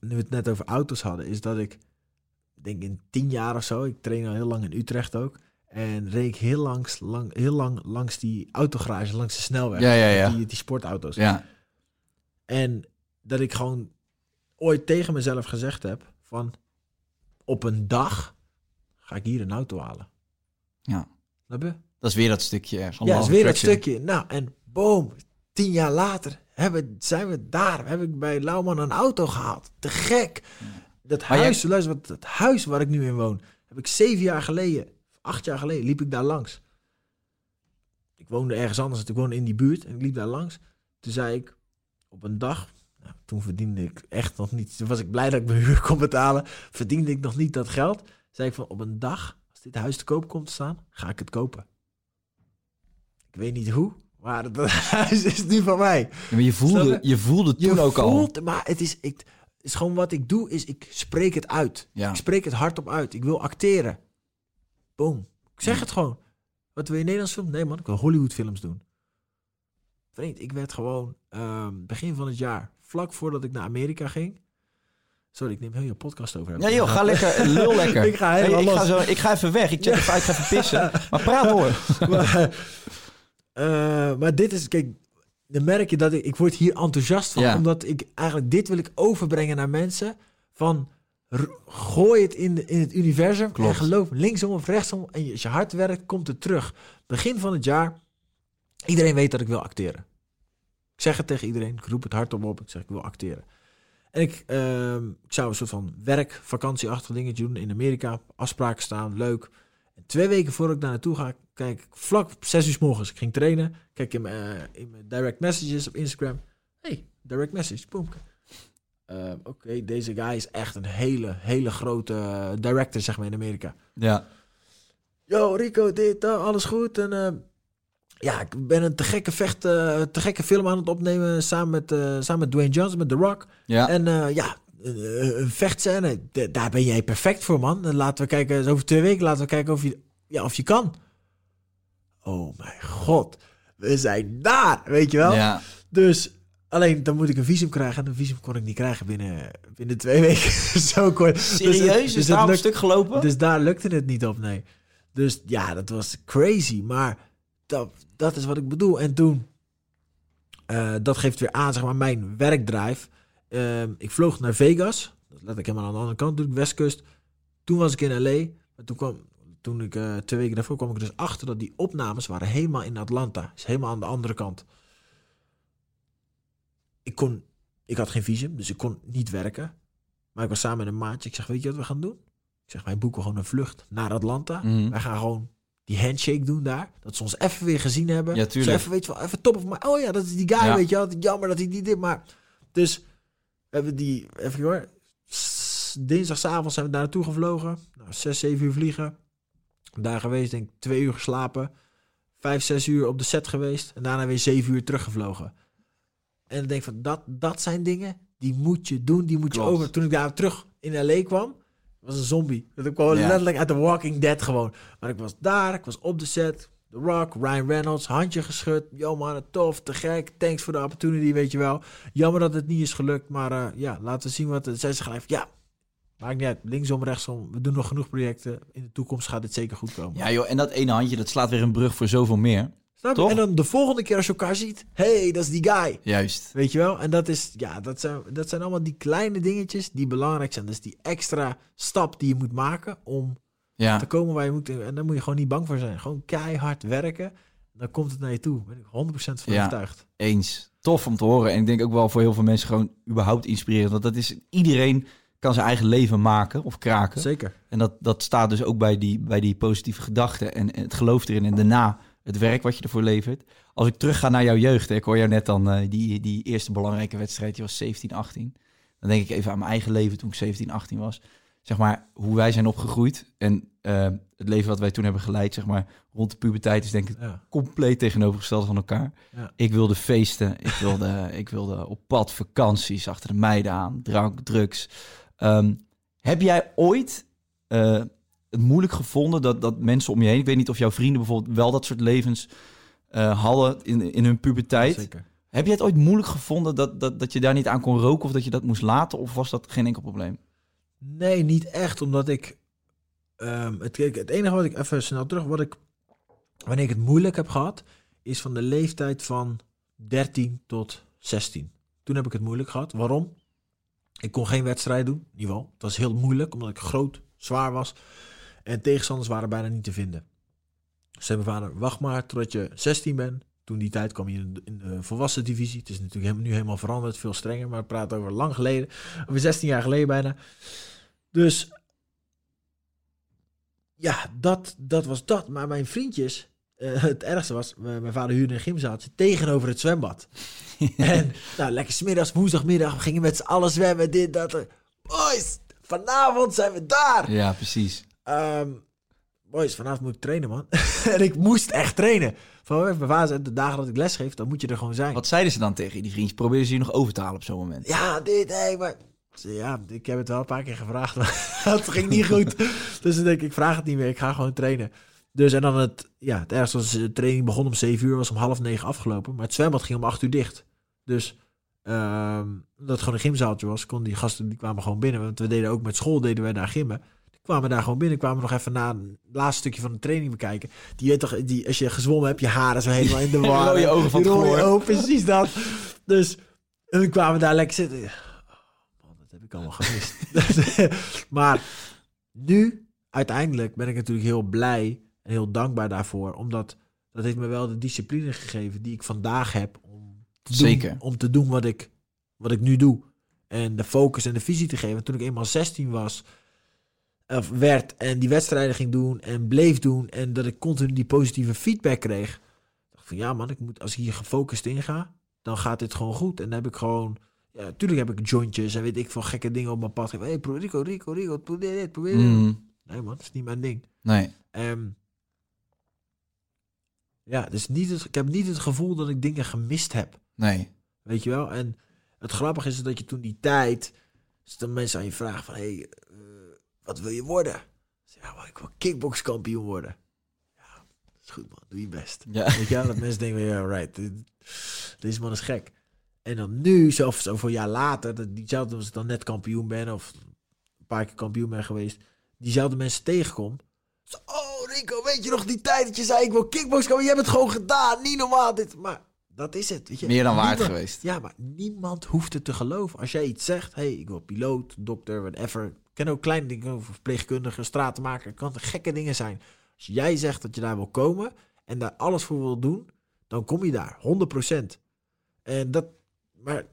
S1: nu we het net over auto's hadden, is dat ik denk in tien jaar of zo, ik train al heel lang in Utrecht ook. En reed ik heel, langs, lang, heel lang langs die autogarage, langs de snelweg.
S2: Ja, ja, ja.
S1: Die, die sportauto's.
S2: Ja.
S1: En dat ik gewoon ooit tegen mezelf gezegd heb van op een dag ga ik hier een auto halen.
S2: Ja.
S1: Snap je?
S2: Dat is weer dat stukje van
S1: Ja, is weer dat stukje. Nou, en boom, tien jaar later hebben, zijn we daar. Heb ik bij Lauwman een auto gehaald. Te gek. Dat
S2: jij-
S1: huis, luister, wat, het huis waar ik nu in woon, heb ik zeven jaar geleden, acht jaar geleden, liep ik daar langs. Ik woonde ergens anders, ik woonde in die buurt en ik liep daar langs. Toen zei ik op een dag, nou, toen verdiende ik echt nog niet, toen was ik blij dat ik mijn huur kon betalen, verdiende ik nog niet dat geld. Zei ik van op een dag, als dit huis te koop komt te staan, ga ik het kopen. Ik weet niet hoe, maar dat huis is nu van mij.
S2: Ja, maar je voelde,
S1: je?
S2: voelde toen
S1: Je
S2: ook al.
S1: maar het is, ik, is gewoon wat ik doe, is ik spreek het uit.
S2: Ja.
S1: Ik spreek het hardop uit. Ik wil acteren. Boom. Ik zeg het gewoon. Wat wil je Nederlands film? Nee man, ik wil Hollywood films doen. Vriend, ik werd gewoon ehm, begin van het jaar, vlak voordat ik naar Amerika ging. Sorry, ik neem heel je podcast over.
S2: Ja joh, ga lekker, lul lekker.
S1: Ik ga helemaal
S2: ik, ga zo, ik ga even weg. Ik check even uit, ik ga even pissen. Maar praat door.
S1: maar, eh, maar dit is, kijk, dan merk je dat ik, ik word hier enthousiast van.
S2: Ja.
S1: Omdat ik eigenlijk, dit wil ik overbrengen naar mensen. Van, gooi het in, de, in het universum.
S2: Klopt.
S1: En geloof linksom of rechtsom. En je- als je hard werkt, komt het terug. Begin van het jaar, iedereen weet dat ik wil acteren. Ik zeg het tegen iedereen, ik roep het hardop op. Ik zeg, ik wil acteren. En ik, ehm, ik zou een soort van werk, vakantieachtig dingetje doen in Amerika. Afspraken staan, leuk. En twee weken voordat ik daar naartoe ga, kijk ik vlak op zes uur 's morgens. Ik ging trainen. Kijk in mijn, eh, in mijn direct messages op Instagram. Hey, direct message. Boom. Eh, Oké, deze guy is echt een hele, hele grote eh, director, zeg maar, in Amerika.
S2: Ja.
S1: Yo, Rico, dit, alles goed. En ja, ik ben een te gekke vecht, te gekke film aan het opnemen samen met, samen met Dwayne Johnson, met The Rock.
S2: Ja.
S1: En ja, een, een vechtscène, daar ben jij perfect voor, man. En laten we kijken, dus over twee weken laten we kijken of je, ja, of je kan. Oh mijn god, we zijn daar, weet je wel?
S2: ja.
S1: Dus alleen dan moet ik een visum krijgen. En een visum kon ik niet krijgen binnen, binnen twee weken. Zo kort.
S2: Serieus?
S1: Dus,
S2: is
S1: dus
S2: daar
S1: het
S2: een stuk gelopen?
S1: dus daar lukte het niet op, nee. Dus ja, dat was crazy. Maar dat, dat is wat ik bedoel. En toen, eh, dat geeft weer aan, zeg maar, mijn werkdrive. Ehm, ik vloog naar Vegas. Dat let ik helemaal aan de andere kant, natuurlijk, Westkust. Toen was ik in L.A. Maar toen kwam, toen ik eh, twee weken daarvoor kwam ik dus achter dat die opnames waren helemaal in Atlanta. Is helemaal aan de andere kant. Ik kon, ik had geen visum, dus ik kon niet werken. Maar ik was samen met een maatje. Ik zeg, weet je wat we gaan doen? Ik zeg, wij boeken gewoon een vlucht naar Atlanta.
S2: Mhm.
S1: Wij gaan gewoon die handshake doen daar. Dat ze ons even weer gezien hebben.
S2: Ja, tuurlijk.
S1: Even, weet je wel, even top of my... Oh ja, dat is die guy,
S2: Ja.
S1: weet je wel. Jammer dat hij niet dit, maar... Dus we hebben die... Even hoor. Dinsdagavond zijn we daar naartoe gevlogen. Nou, zes, zeven uur vliegen. Daar geweest, denk ik, twee uur geslapen. Vijf, zes uur op de set geweest. En daarna weer zeven uur teruggevlogen. En ik denk van, dat, dat zijn dingen... Die moet je doen, die moet je over. Toen ik daar terug in L.A. kwam... was een zombie. Dat ik kwam
S2: Ja.
S1: letterlijk uit The Walking Dead gewoon. Maar ik was daar, ik was op de set. The Rock, Ryan Reynolds, handje geschud. Yo man, tof, te gek. Thanks voor de opportunity, weet je wel. Jammer dat het niet is gelukt, maar eh, ja, laten we zien wat... het Zij gelijk, ja, maakt niet uit. Linksom, rechtsom, we doen nog genoeg projecten. In de toekomst gaat dit zeker goed komen.
S2: Ja joh, en dat ene handje, dat slaat weer een brug voor zoveel meer. Toch?
S1: En dan de volgende keer als je elkaar ziet, hey, dat is die guy.
S2: Juist.
S1: Weet je wel? En dat is, ja, dat zijn, dat zijn allemaal die kleine dingetjes die belangrijk zijn. Dus die extra stap die je moet maken om
S2: Ja.
S1: te komen waar je moet. En daar moet je gewoon niet bang voor zijn. Gewoon keihard werken. Dan komt het naar je toe. Ben ik 100% van
S2: Ja.
S1: overtuigd.
S2: Eens. Tof om te horen. En ik denk ook wel voor heel veel mensen gewoon überhaupt inspirerend. Want dat is, iedereen kan zijn eigen leven maken of kraken.
S1: Zeker.
S2: En dat, dat staat dus ook bij die, bij die positieve gedachten en, en het geloof erin. En daarna het werk wat je ervoor levert. Als ik terug ga naar jouw jeugd, hè, ik hoor jou net dan eh, die, die eerste belangrijke wedstrijd, je was 17, 18. Dan denk ik even aan mijn eigen leven toen ik 17, 18 was. Zeg maar, hoe wij zijn opgegroeid en eh, het leven wat wij toen hebben geleid, zeg maar, rond de puberteit is denk ik
S1: Ja.
S2: compleet tegenovergesteld van elkaar.
S1: Ja.
S2: Ik wilde feesten, ik wilde, ik wilde op pad, vakanties, achter de meiden aan, drank, drugs. Ehm, heb jij ooit eh, het moeilijk gevonden dat, dat mensen om je heen, ik weet niet of jouw vrienden bijvoorbeeld wel dat soort levens eh, hadden in, in hun puberteit.
S1: Zeker.
S2: Heb je het ooit moeilijk gevonden dat, dat, dat je daar niet aan kon roken of dat je dat moest laten? Of was dat geen enkel probleem?
S1: Nee, niet echt. Omdat ik... ehm, het, het enige wat ik... Even snel terug. Wat ik... Wanneer ik het moeilijk heb gehad... Is van de leeftijd van 13 tot 16. Toen heb ik het moeilijk gehad. Waarom? Ik kon geen wedstrijd doen. In ieder geval. Het was heel moeilijk. Omdat ik groot, zwaar was. En tegenstanders waren bijna niet te vinden. Dus zei mijn vader, wacht maar totdat je 16 bent. Toen die tijd kwam je in de, volwassen divisie. Het is natuurlijk nu helemaal veranderd, veel strenger. Maar we praten over lang geleden. Over 16 jaar geleden bijna. Dus ja, dat, dat was dat. Maar mijn vriendjes, eh, het ergste was, mijn vader huurde een gymzaaltje tegenover het zwembad. en nou, lekker smiddags, woensdagmiddag, we gingen met z'n allen zwemmen, dit, dat. Boys, vanavond zijn we daar.
S2: Ja, precies.
S1: Ehm, boys, vanavond moet ik trainen, man. en ik moest echt trainen. Van mijn vader zei, de dagen dat ik les geef, dan moet je er gewoon zijn.
S2: Wat zeiden ze dan tegen je, die vriendjes? Probeerden ze je nog over te halen op zo'n moment?
S1: Ja, dit, hé, maar... Ja, ik heb het wel een paar keer gevraagd, maar dat ging niet goed. Dus dan denk ik, ik vraag het niet meer, ik ga gewoon trainen. Dus en dan het, ja, het ergste was, de training begon om 7 uur, was om half negen afgelopen. Maar het zwembad ging om 8 uur dicht. Dus, ehm omdat het gewoon een gymzaaltje was, konden die gasten, die kwamen gewoon binnen. Want we deden ook met school, deden wij daar gymmen. Die kwamen daar gewoon binnen, kwamen nog even na het laatste stukje van de training bekijken. Die weet toch, die, als je gezwommen hebt, je haren zo helemaal in de war.
S2: Rode ogen van het
S1: ogen, precies dat. Dus hun kwamen daar lekker zitten. Oh, man, dat heb ik allemaal gemist. maar nu, uiteindelijk, ben ik natuurlijk heel blij en heel dankbaar daarvoor. Omdat dat heeft me wel de discipline gegeven die ik vandaag heb om te doen,
S2: Zeker.
S1: om te doen wat ik, wat ik nu doe. En de focus en de visie te geven. Toen ik eenmaal 16 was, of werd en die wedstrijden ging doen en bleef doen. En dat ik continu die positieve feedback kreeg. dacht van ja man, ik moet, als ik hier gefocust in ga, dan gaat dit gewoon goed. En dan heb ik gewoon, ja, natuurlijk heb ik jointjes en weet ik veel gekke dingen op mijn pad. Hé, hey, probeer Rico, Rico, Rico, probeer dit, probeer dit.
S2: Mm,
S1: Nee man, dat is niet mijn ding.
S2: nee.
S1: Ehm, Ja, dus niet het, ik heb niet het gevoel dat ik dingen gemist heb.
S2: Nee.
S1: Weet je wel? En het grappige is dat je toen die tijd... Dus dan mensen aan je vragen van... Hé, hey, eh, wat wil je worden? Zeg, ja, maar ik wil kickbokskampioen worden. Ja, dat is goed man. Doe je best.
S2: Ja.
S1: Weet je wel? Dat mensen denken, ja, right. Dit, deze man is gek. En dan nu, zelfs zoveel jaar later... dat Diezelfde als ik dan net kampioen ben... of een paar keer kampioen ben geweest... diezelfde mensen tegenkom... Zo, oh Rico, weet je nog die tijd dat je zei... ik wil kickbokskampioen? Je hebt het gewoon gedaan. Niet normaal dit. Maar dat is het. Weet je?
S2: Meer dan waard geweest.
S1: Ja, maar niemand hoeft het te geloven. Als jij iets zegt, hey, ik wil piloot, dokter, whatever. Ik ken ook kleine dingen, verpleegkundige, stratenmaker. Het kan gekke dingen zijn. Als jij zegt dat je daar wil komen en daar alles voor wil doen, dan kom je daar, 100%. En dat, maar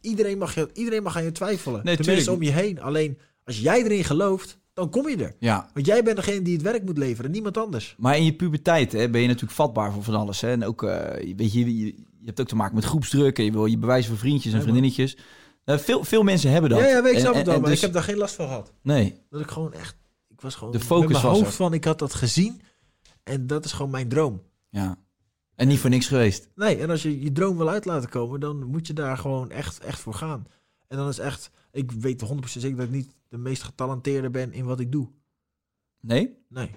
S1: iedereen mag, je, iedereen mag aan je twijfelen.
S2: Nee,
S1: de mensen
S2: tuurlijk.
S1: om je heen. Alleen, als jij erin gelooft, dan kom je er.
S2: Ja.
S1: Want jij bent degene die het werk moet leveren, niemand anders.
S2: Maar in je puberteit hè, ben je natuurlijk vatbaar voor van alles. Hè? En ook, eh, weet je, je, je hebt ook te maken met groepsdruk. En je wil je bewijzen voor vriendjes en
S1: Ja,
S2: vriendinnetjes. Nou, veel, veel mensen hebben dat.
S1: Ja, ja, weet ik snap
S2: en-
S1: het wel,
S2: en
S1: maar
S2: dus-
S1: ik heb daar geen last van gehad.
S2: Nee,
S1: Dat ik gewoon echt... Ik was gewoon
S2: De focus
S1: met mijn hoofd
S2: er.
S1: van, ik had dat gezien. En dat is gewoon mijn droom.
S2: ja. En niet voor niks geweest.
S1: Nee, en als je je droom wil uit laten komen, dan moet je daar gewoon echt, echt voor gaan. En dan is echt... Ik weet 100% zeker dat ik niet de meest getalenteerde ben in wat ik doe.
S2: Nee?
S1: Nee.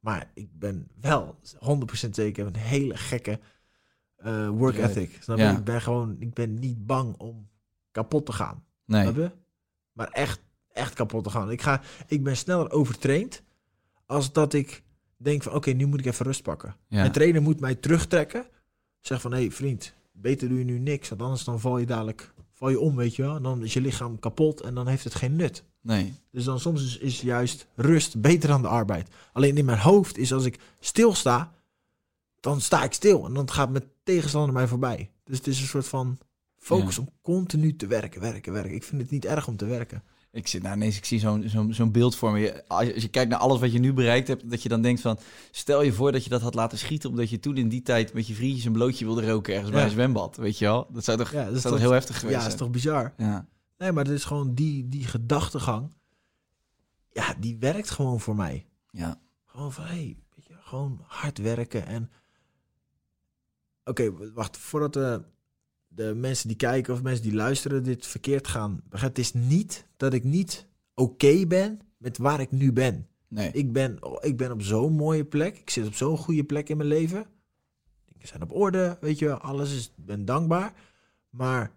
S1: Maar ik ben wel 100% zeker een hele gekke eh, work ethic. Snap je?
S2: Ja.
S1: Ik ben gewoon... Ik ben niet bang om kapot te gaan.
S2: Nee.
S1: Snap je? Maar echt, echt kapot te gaan. Ik, ga, ik ben sneller overtraind als dat ik denk van oké, nu moet ik even rust pakken.
S2: Ja.
S1: Mijn trainer moet mij terugtrekken. Zeg van hé hey, vriend, beter doe je nu niks. Want anders dan val je dadelijk val je om, weet je wel. En dan is je lichaam kapot en dan heeft het geen nut.
S2: Nee.
S1: Dus dan soms is, is juist rust beter dan de arbeid. Alleen in mijn hoofd is als ik stilsta, dan sta ik stil. En dan gaat mijn tegenstander mij voorbij. Dus het is een soort van focus
S2: Ja.
S1: om continu te werken, werken, werken. Ik vind het niet erg om te werken.
S2: Ik zit nou ineens, ik zie zo'n zo'n zo'n beeld voor me. Als je, als je kijkt naar alles wat je nu bereikt hebt, dat je dan denkt van... Stel je voor dat je dat had laten schieten, omdat je toen in die tijd met je vriendjes een blootje wilde roken ergens bij een zwembad. Weet je wel? Dat zou toch,
S1: Ja,
S2: dat
S1: is
S2: toch heel heftig geweest
S1: Ja, dat is toch bizar?
S2: Ja.
S1: Nee, maar het is gewoon die, die gedachtegang. Ja, die werkt gewoon voor mij.
S2: ja.
S1: Gewoon van, hé, hey, weet je, gewoon hard werken en... Oké, wacht, voordat de, de mensen die kijken of mensen die luisteren dit verkeerd gaan... Het is niet dat ik niet oké ben met waar ik nu ben.
S2: Nee.
S1: Ik ben, oh, ik ben op zo'n mooie plek. Ik zit op zo'n goede plek in mijn leven. Dingen zijn op orde, weet je wel. Alles is, ik ben dankbaar. Maar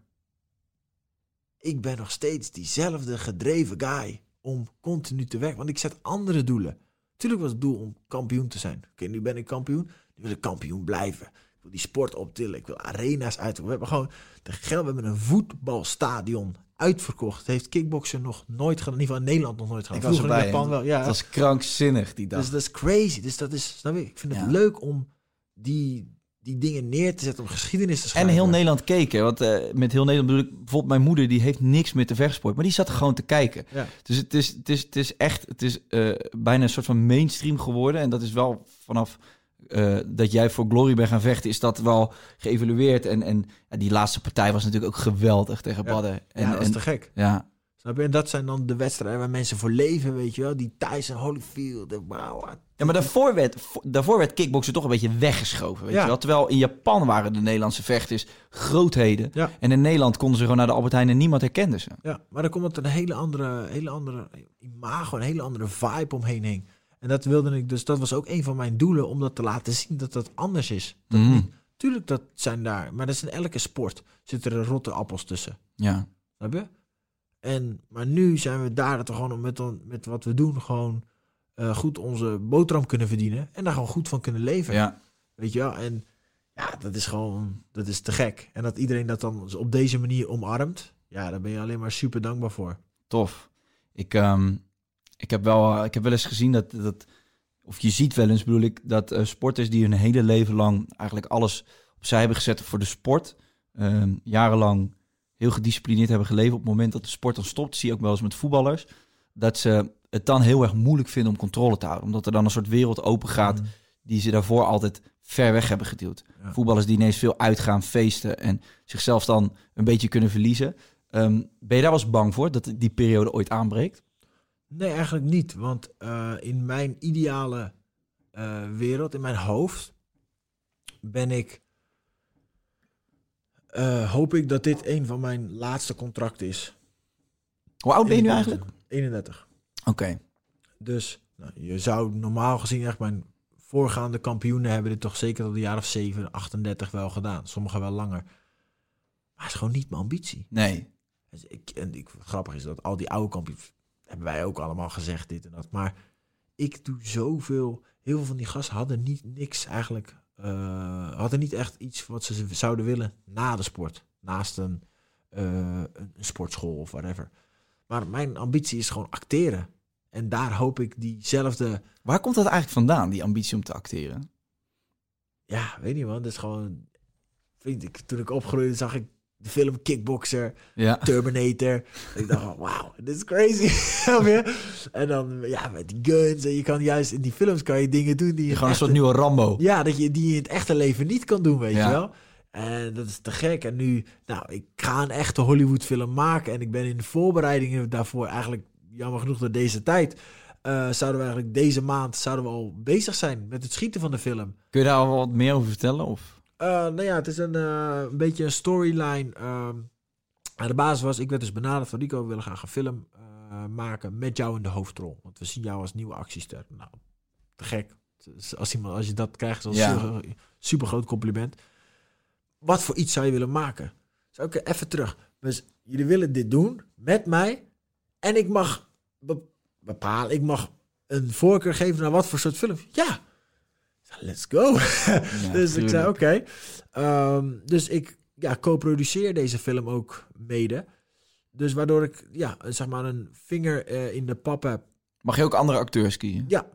S1: ik ben nog steeds diezelfde gedreven guy om continu te werken. Want ik zet andere doelen. Tuurlijk was het doel om kampioen te zijn. Oké, nu ben ik kampioen. Nu wil ik kampioen blijven. Wil die sport optillen. Ik wil arena's uit. We hebben gewoon de geld. We hebben een voetbalstadion uitverkocht. Het heeft kickboksen nog nooit gedaan. In ieder geval in Nederland nog nooit gedaan.
S2: Ik was
S1: Vroeger in
S2: erbij,
S1: Japan wel. Ja,
S2: Het was krankzinnig die dag.
S1: dus dat is crazy. Dus dat is, snap je? Ik vind het
S2: Ja.
S1: leuk om die, die dingen neer te zetten, om geschiedenis te
S2: En
S1: schrijven.
S2: heel Nederland keken. Want eh, met heel Nederland bedoel ik bijvoorbeeld mijn moeder, die heeft niks met de vechtsport. Maar die zat gewoon te kijken.
S1: Ja.
S2: Dus het is, het is, het is echt, het is eh, bijna een soort van mainstream geworden. En dat is wel vanaf eh, dat jij voor Glory bent gaan vechten, is dat wel geëvalueerd. En, en ja, die laatste partij was natuurlijk ook geweldig tegen
S1: Ja.
S2: Badden. En,
S1: ja, dat is te gek.
S2: ja,
S1: Snap je? En dat zijn dan de wedstrijden waar mensen voor leven, weet je wel. Die Tyson Holyfield. Wauw.
S2: Ja, maar daarvoor werd, vo- daarvoor werd kickboksen toch een beetje weggeschoven. Weet
S1: Ja.
S2: je wel? Terwijl in Japan waren de Nederlandse vechters grootheden.
S1: Ja.
S2: En in Nederland konden ze gewoon naar de Albert Heijn en niemand herkende ze.
S1: Ja, maar dan komt het een hele andere, hele andere imago, een hele andere vibe omheen heen. En dat wilde ik, dus dat was ook een van mijn doelen, om dat te laten zien dat dat anders is. Dat
S2: Mm.
S1: niet- tuurlijk, dat zijn daar, maar dat is in elke sport. Zitten er rotte appels tussen.
S2: Ja.
S1: Snap je? En, maar nu zijn we daar dat we gewoon met, met wat we doen gewoon eh, goed onze boterham kunnen verdienen. En daar gewoon goed van kunnen leven.
S2: ja.
S1: Weet je wel? En ja, dat is gewoon, dat is te gek. En dat iedereen dat dan op deze manier omarmt. Ja, daar ben je alleen maar super dankbaar voor.
S2: Tof. Ik, ehm, ik, heb wel, eh, ik heb wel eens gezien dat, dat, of je ziet wel eens bedoel ik, dat eh, sporters die hun hele leven lang eigenlijk alles opzij hebben gezet voor de sport, ehm, jarenlang heel gedisciplineerd hebben geleefd. Op het moment dat de sport dan stopt, zie je ook wel eens met voetballers, dat ze het dan heel erg moeilijk vinden om controle te houden. Omdat er dan een soort wereld open gaat
S1: Mm.
S2: die ze daarvoor altijd ver weg hebben geduwd.
S1: Ja.
S2: Voetballers die ineens veel uitgaan, feesten en zichzelf dan een beetje kunnen verliezen. Ehm, ben je daar wel eens bang voor, dat die periode ooit aanbreekt?
S1: Nee, eigenlijk niet. Want eh, in mijn ideale eh, wereld, in mijn hoofd, ben ik... eh, hoop ik dat dit een van mijn laatste contracten is.
S2: Hoe oud ben je nu eigenlijk?
S1: 31.
S2: Oké.
S1: Dus nou, je zou normaal gezien echt mijn voorgaande kampioenen hebben dit toch zeker tot de jaar of 7, 38 wel gedaan. Sommigen wel langer. Maar het is gewoon niet mijn ambitie.
S2: Nee.
S1: Dus ik, en ik, grappig is dat al die oude kampioenen, hebben wij ook allemaal gezegd dit en dat. Maar ik doe zoveel, heel veel van die gasten hadden niet niks eigenlijk, eh, hadden niet echt iets wat ze zouden willen na de sport. Naast een, eh, een een sportschool of whatever. Maar mijn ambitie is gewoon acteren. En daar hoop ik diezelfde,
S2: Waar komt dat eigenlijk vandaan, die ambitie om te acteren?
S1: ja, weet niet man, dat is gewoon, vind ik, toen ik opgroeide zag ik de film Kickboxer.
S2: Ja.
S1: Terminator. ik dacht, van, wauw, dit is crazy. En dan, ja, met die guns. En je kan juist in die films kan je dingen doen die je...
S2: Gewoon een soort nieuwe Rambo.
S1: Ja, dat je die in het echte leven niet kan doen, weet
S2: Ja.
S1: je wel. En dat is te gek. En nu, nou, ik ga een echte Hollywood film maken. En ik ben in de voorbereidingen daarvoor eigenlijk, jammer genoeg door deze tijd... eh, zouden we eigenlijk deze maand zouden we al bezig zijn met het schieten van de film.
S2: Kun je daar al wat meer over vertellen? Of?
S1: Eh, nou ja, het is een, eh, een beetje een storyline. ehm aan de basis was, ik werd dus benaderd van Rico, we willen graag een film eh, maken met jou in de hoofdrol. Want we zien jou als nieuwe actiester. Nou, te gek. Dus Als, iemand, als je dat krijgt, is
S2: Ja.
S1: een super groot compliment. Wat voor iets zou je willen maken? Dus oké, even terug. Dus jullie willen dit doen met mij. En ik mag be- bepalen, ik mag een voorkeur geven naar wat voor soort film. Ja, let's go. dus ik zei, oké. Ehm, dus ik ja, co-produceer deze film ook mede. Dus waardoor ik ja, zeg maar een vinger eh, in de pap heb.
S2: Mag je ook andere acteurs kiezen?
S1: Ja,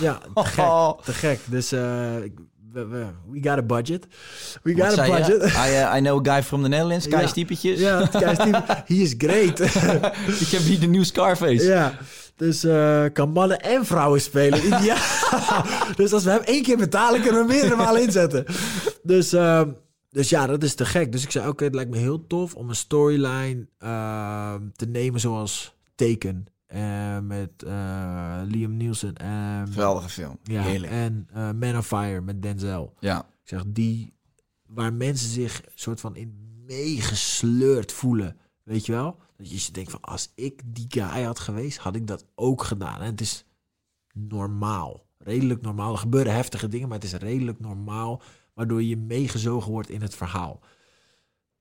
S1: ja te gek. Te gek. Dus eh, ik- we, we, got a budget. We
S2: Wat
S1: got a budget.
S2: I, uh, I know a guy from the Netherlands,
S1: Ja.
S2: Kai Stiepetjes.
S1: Ja, kijk, Steve, he is great.
S2: Ik heb hier de nieuwe Scarface.
S1: ja, dus eh, kan mannen en vrouwen spelen. Ja. dus als we hem één keer betalen, kunnen we meerdere malen inzetten. Dus, ehm, dus ja, dat is te gek. Dus ik zei, oké, het lijkt me heel tof om een storyline ehm, te nemen zoals Taken. eh, met eh, Liam Nielsen. en
S2: Geweldige film.
S1: ja,
S2: Heerlijk.
S1: en Man of Fire met Denzel.
S2: Ja.
S1: Ik zeg, die waar mensen zich soort van in meegesleurd voelen. Weet je wel? Dat je denkt van, als ik die guy had geweest, had ik dat ook gedaan. En het is normaal. Redelijk normaal. Er gebeuren heftige dingen, maar het is redelijk normaal. Waardoor je meegezogen wordt in het verhaal.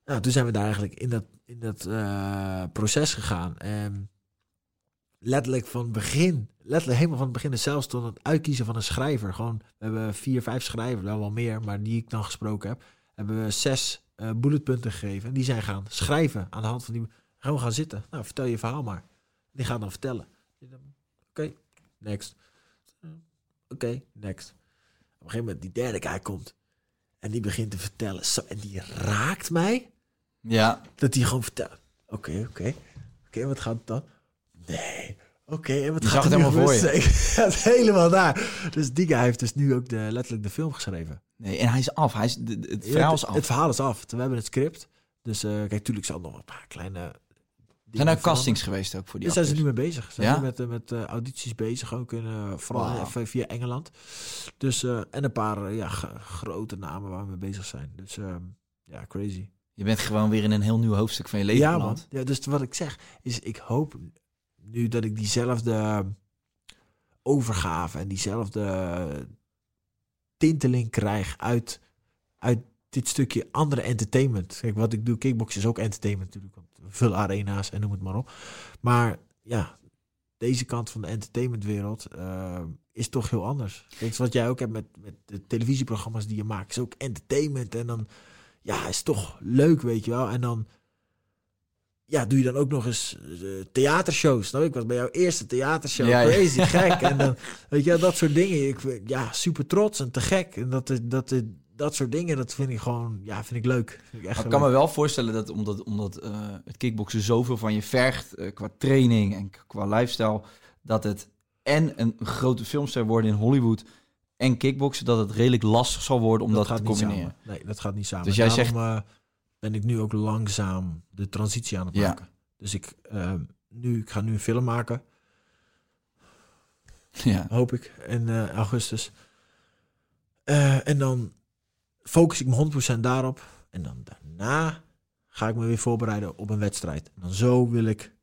S1: Nou, toen zijn we daar eigenlijk in dat, in dat eh, proces gegaan. En letterlijk van begin, letterlijk helemaal van het begin, zelfs tot het uitkiezen van een schrijver. Gewoon, we hebben vier, vijf schrijvers, wel wel meer, maar die ik dan gesproken heb, hebben we zes eh bulletpunten gegeven. En die zijn gaan schrijven aan de hand van die. Gewoon gaan zitten. Nou, vertel je verhaal maar. Die gaan dan vertellen. Oké, next. Oké, next. Op een gegeven moment die derde guy komt. En die begint te vertellen. Zo, en die raakt mij.
S2: Ja.
S1: Dat hij gewoon vertelt. Oké, oké. Oké, wat gaat het dan? Nee. Oké, en wat
S2: Je
S1: gaat
S2: zag het helemaal voor?
S1: Ik zat helemaal daar. Dus die guy heeft dus nu ook de, letterlijk de film geschreven.
S2: Nee, en hij is af. Hij is, het verhaal is
S1: het,
S2: af.
S1: het verhaal is af. We hebben het script. Dus eh, kijk, tuurlijk zal nog een paar kleine...
S2: zijn
S1: veranderen.
S2: castings geweest ook voor die
S1: Daar zijn ze nu mee bezig. Ze zijn
S2: Ja?
S1: met, eh, met eh, audities bezig, ook in, eh, vooral via Engeland. Dus, en een paar ja, grote namen waar we mee bezig zijn. Dus ehm, ja, crazy.
S2: Je bent gewoon weer in een heel nieuw hoofdstuk van je leven
S1: ja, man.
S2: beland.
S1: Ja, dus wat ik zeg is, ik hoop nu dat ik diezelfde overgave en diezelfde tinteling krijg uit, uit dit stukje andere entertainment. Kijk, wat ik doe, kickbox is ook entertainment natuurlijk, want veel arena's en noem het maar op. Maar ja, deze kant van de entertainmentwereld eh, is toch heel anders. Kijk, wat jij ook hebt met, met de televisieprogramma's die je maakt, is ook entertainment. En dan, ja, is toch leuk, weet je wel. En dan, ja, doe je dan ook nog eens eh, theatershows. Nou, ik was bij jouw eerste theatershow.
S2: Ja, ja.
S1: Crazy, gek. En dan, weet je dat soort dingen. Ik, ja, super trots en te gek. En dat, dat, dat, dat soort dingen, dat vind ik gewoon, ja, vind ik leuk. Vind ik echt
S2: ik kan
S1: leuk.
S2: me wel voorstellen dat omdat, omdat eh, het kickboksen zoveel van je vergt, eh, qua training en qua lifestyle, dat het en een grote filmster worden in Hollywood en kickboksen, dat het redelijk lastig zal worden om dat, te
S1: niet
S2: combineren.
S1: samen. Nee, dat gaat niet samen.
S2: Dus jij
S1: Daarom,
S2: zegt-
S1: eh, ben ik nu ook langzaam de transitie aan het
S2: Ja.
S1: maken. Dus ik, nu, ik ga nu een film maken,
S2: Ja.
S1: hoop ik, in augustus. En dan focus ik me 100% daarop. En dan daarna ga ik me weer voorbereiden op een wedstrijd. En dan zo wil ik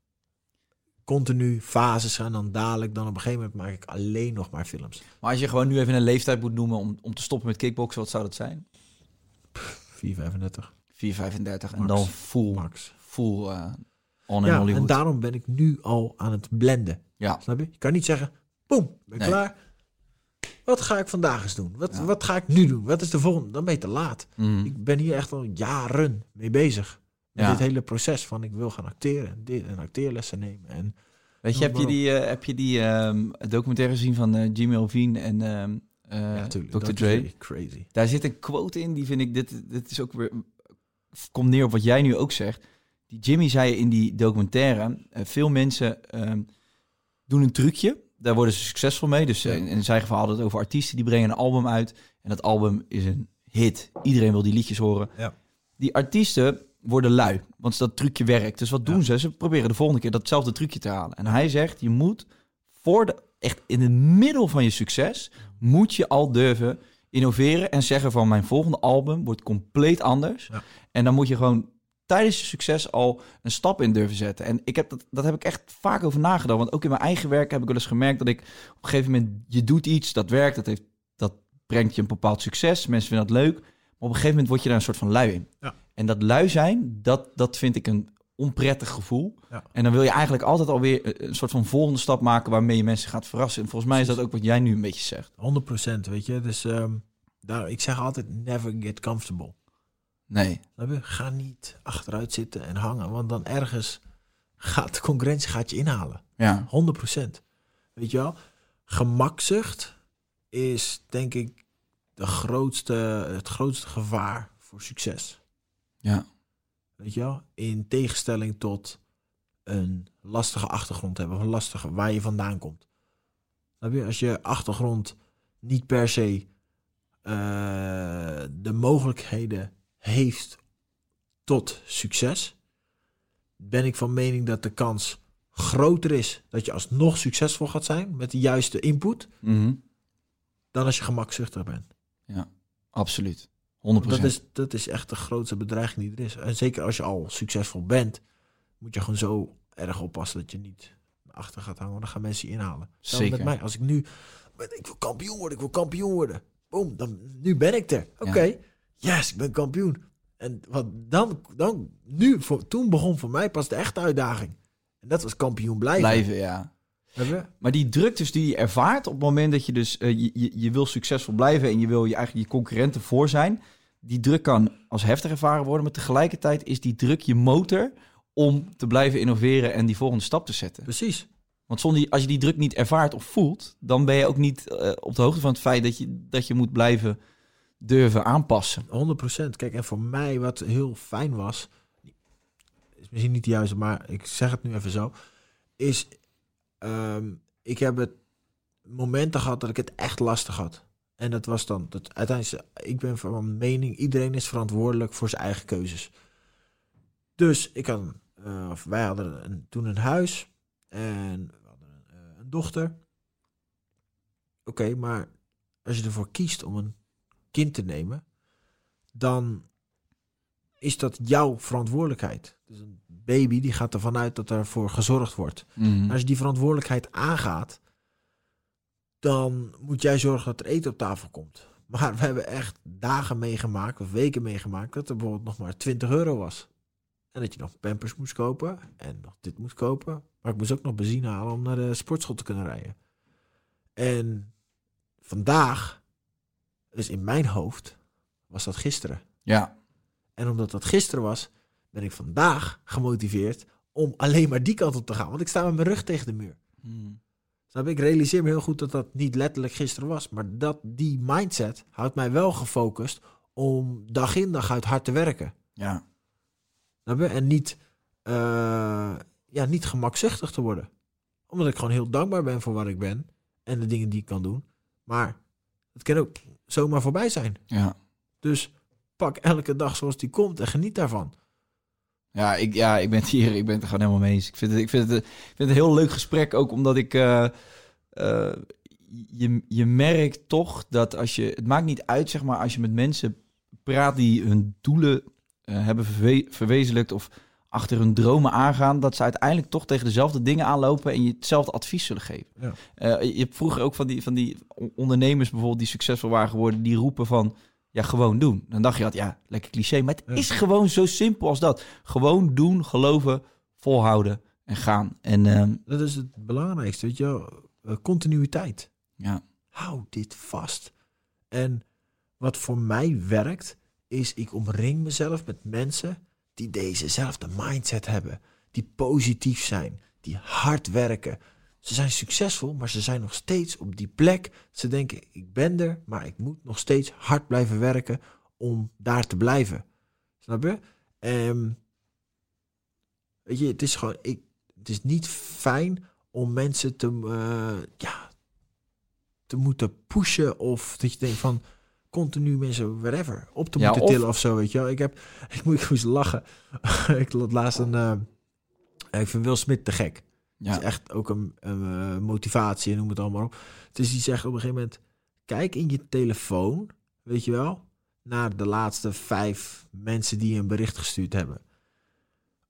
S1: continu fases gaan. Dan dadelijk, dan op een gegeven moment maak ik alleen nog maar films.
S2: Maar als je gewoon nu even een leeftijd moet noemen om, om te stoppen met kickboksen, wat zou dat zijn?
S1: 4,35
S2: 4,35 en dan full,
S1: max.
S2: full eh, on in
S1: Ja,
S2: Hollywood.
S1: en daarom ben ik nu al aan het blenden.
S2: Ja,
S1: Snap je? Je kan niet zeggen, boem, ben
S2: Nee.
S1: klaar. Wat ga ik vandaag eens doen? Wat,
S2: Ja.
S1: wat ga ik nu doen? Wat is de volgende? Dan ben je te laat.
S2: Mhm.
S1: Ik ben hier echt al jaren mee bezig. Met
S2: Ja.
S1: dit hele proces van ik wil gaan acteren en dit en acteerlessen nemen. En
S2: Weet je, heb je die, eh, heb je die ehm, documentaire gezien van eh, Jimmy Iovine en ehm eh,
S1: ja,
S2: Dr. Dre?
S1: Crazy.
S2: Daar zit een quote in, die vind ik, dit, dit is ook weer, komt neer op wat jij nu ook zegt. Die Jimmy zei in die documentaire, veel mensen ehm, doen een trucje, daar worden ze succesvol mee. Dus eh,
S1: Ja.
S2: in zijn geval hadden het over artiesten, die brengen een album uit. En dat album is een hit. Iedereen wil die liedjes horen.
S1: Ja.
S2: Die artiesten worden lui, want dat trucje werkt. Dus wat doen
S1: Ja.
S2: ze? Ze proberen de volgende keer datzelfde trucje te halen. En hij zegt, je moet voor de, echt in het middel van je succes, moet je al durven innoveren en zeggen van mijn volgende album wordt compleet anders.
S1: Ja.
S2: En dan moet je gewoon tijdens je succes al een stap in durven zetten. En ik heb dat, dat heb ik echt vaak over nagedacht. Want ook in mijn eigen werk heb ik wel eens gemerkt dat ik op een gegeven moment, je doet iets, dat werkt, dat, heeft, dat brengt je een bepaald succes. Mensen vinden dat leuk. Maar op een gegeven moment word je daar een soort van lui in.
S1: Ja.
S2: En dat lui zijn, dat, dat vind ik een onprettig gevoel.
S1: Ja.
S2: En dan wil je eigenlijk altijd alweer een soort van volgende stap maken waarmee je mensen gaat verrassen. En volgens mij is dat ook wat jij nu een beetje zegt.
S1: 100% weet je. Dus ehm, daar, ik zeg altijd never get comfortable.
S2: Nee.
S1: Ga niet achteruit zitten en hangen. Want dan ergens gaat de concurrentie gaat je inhalen.
S2: Ja.
S1: 100%. Weet je wel? Gemakzucht is denk ik de grootste, het grootste gevaar voor succes.
S2: Ja.
S1: Weet je wel? In tegenstelling tot een lastige achtergrond hebben. Of een lastige waar je vandaan komt. Als je achtergrond niet per se eh, de mogelijkheden heeft tot succes, ben ik van mening dat de kans groter is dat je alsnog succesvol gaat zijn met de juiste input,
S2: Mhm.
S1: dan als je gemakzuchtig bent.
S2: Absoluut. 100%.
S1: Dat is, dat is echt de grootste bedreiging die er is. En zeker als je al succesvol bent, moet je gewoon zo erg oppassen dat je niet achter gaat hangen. Want dan gaan mensen je inhalen.
S2: Zeker.
S1: Met mij. Als ik nu, ik wil kampioen worden, ik wil kampioen worden. Boom, dan, nu ben ik er. Oké, yes, ik ben kampioen. En wat dan, dan nu, voor, toen begon voor mij pas de echte uitdaging. En dat was kampioen blijven.
S2: Blijven, ja. Maar die druk dus die je ervaart op het moment dat je dus... eh, je, je, je wil succesvol blijven en je wil je eigenlijk je concurrenten voor zijn. Die druk kan als heftig ervaren worden. Maar tegelijkertijd is die druk je motor om te blijven innoveren en die volgende stap te zetten.
S1: Precies.
S2: Want zonder die, als je die druk niet ervaart of voelt, dan ben je ook niet eh, op de hoogte van het feit dat je, dat je moet blijven durven aanpassen.
S1: 100%. Kijk, en voor mij wat heel fijn was, is misschien niet de juiste, maar ik zeg het nu even zo, is ehm, ik heb het momenten gehad dat ik het echt lastig had. En dat was dan, dat uiteindelijk, ik ben van mening, iedereen is verantwoordelijk voor zijn eigen keuzes. Dus ik had, eh, of wij hadden een, toen een huis en we hadden een, eh, een dochter. Oké, maar als je ervoor kiest om een kind te nemen, dan is dat jouw verantwoordelijkheid. Dus een baby die gaat ervan uit dat ervoor gezorgd wordt. En als je die verantwoordelijkheid aangaat, dan moet jij zorgen dat er eten op tafel komt. Maar we hebben echt dagen meegemaakt, of weken meegemaakt, dat er bijvoorbeeld nog maar 20 euro was. En dat je nog pampers moest kopen en nog dit moest kopen. Maar ik moest ook nog benzine halen om naar de sportschool te kunnen rijden. En vandaag, dus in mijn hoofd, was dat gisteren.
S2: Ja,
S1: En omdat dat gisteren was, ben ik vandaag gemotiveerd om alleen maar die kant op te gaan. Want ik sta met mijn rug tegen de muur. Snap je? Ik realiseer me heel goed dat dat niet letterlijk gisteren was. Maar dat die mindset houdt mij wel gefocust om dag in dag uit hard te werken.
S2: ja,
S1: Snap je? En niet, eh, ja, niet gemakzuchtig te worden. Omdat ik gewoon heel dankbaar ben voor wat ik ben. En de dingen die ik kan doen. Maar het kan ook zomaar voorbij zijn.
S2: ja.
S1: Dus pak elke dag zoals die komt en geniet daarvan.
S2: Ja, ik, ja, ik ben het hier, ik ben het er gewoon helemaal mee eens. Ik vind het, ik vind het, ik vind het een heel leuk gesprek, ook omdat ik... eh, je, je merkt toch dat als je... Het maakt niet uit, zeg maar, als je met mensen praat die hun doelen eh, hebben verwe- verwezenlijkt of achter hun dromen aangaan, dat ze uiteindelijk toch tegen dezelfde dingen aanlopen en je hetzelfde advies zullen geven.
S1: Ja.
S2: Eh, je hebt vroeger ook van die, van die on- ondernemers bijvoorbeeld die succesvol waren geworden, die roepen van ja, gewoon doen. Dan dacht je dat, ja, lekker cliché, maar het
S1: Ja.
S2: is gewoon zo simpel als dat. Gewoon doen, geloven, volhouden en gaan. En ehm,
S1: Dat is het belangrijkste, weet je. Eh, continuïteit.
S2: ja,
S1: Hou dit vast. En wat voor mij werkt, is ik omring mezelf met mensen die dezezelfde mindset hebben. Die positief zijn, die hard werken. Ze zijn succesvol, maar ze zijn nog steeds op die plek. Ze denken, ik ben er, maar ik moet nog steeds hard blijven werken om daar te blijven. Snap je? Ehm, weet je, het is gewoon, ik, het is niet fijn om mensen te, eh, ja, te moeten pushen of dat je denkt van continu mensen whatever op te
S2: Ja,
S1: moeten
S2: of-
S1: tillen of zo, weet je wel. Ik heb, ik moet ik moest lachen. ik had laatst een, eh, ik vind Will Smith te gek. Het
S2: ja.
S1: is echt ook een, een eh, motivatie en noem het allemaal op. Dus die zegt op een gegeven moment, kijk in je telefoon, weet je wel, naar de laatste vijf mensen die een bericht gestuurd hebben.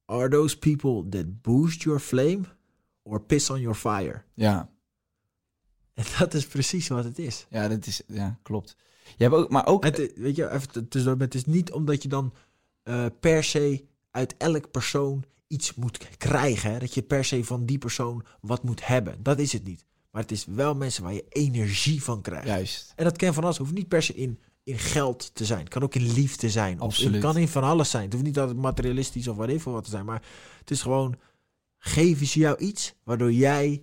S1: Are those people that boost your flame or piss on your fire?
S2: ja.
S1: En dat is precies wat het is.
S2: Ja, dat is, ja, klopt. Je hebt ook, maar ook,
S1: Het, weet je, even het is niet omdat je dan eh, per se uit elk persoon iets moet krijgen. Hè? Dat je per se van die persoon wat moet hebben. Dat is het niet. Maar het is wel mensen waar je energie van krijgt.
S2: juist.
S1: En dat kan van alles. Het hoeft niet per se in, in geld te zijn. Het kan ook in liefde zijn. Of het kan in van alles zijn. Het hoeft niet altijd materialistisch of wat even wat te zijn. Maar het is gewoon, geven ze jou iets waardoor jij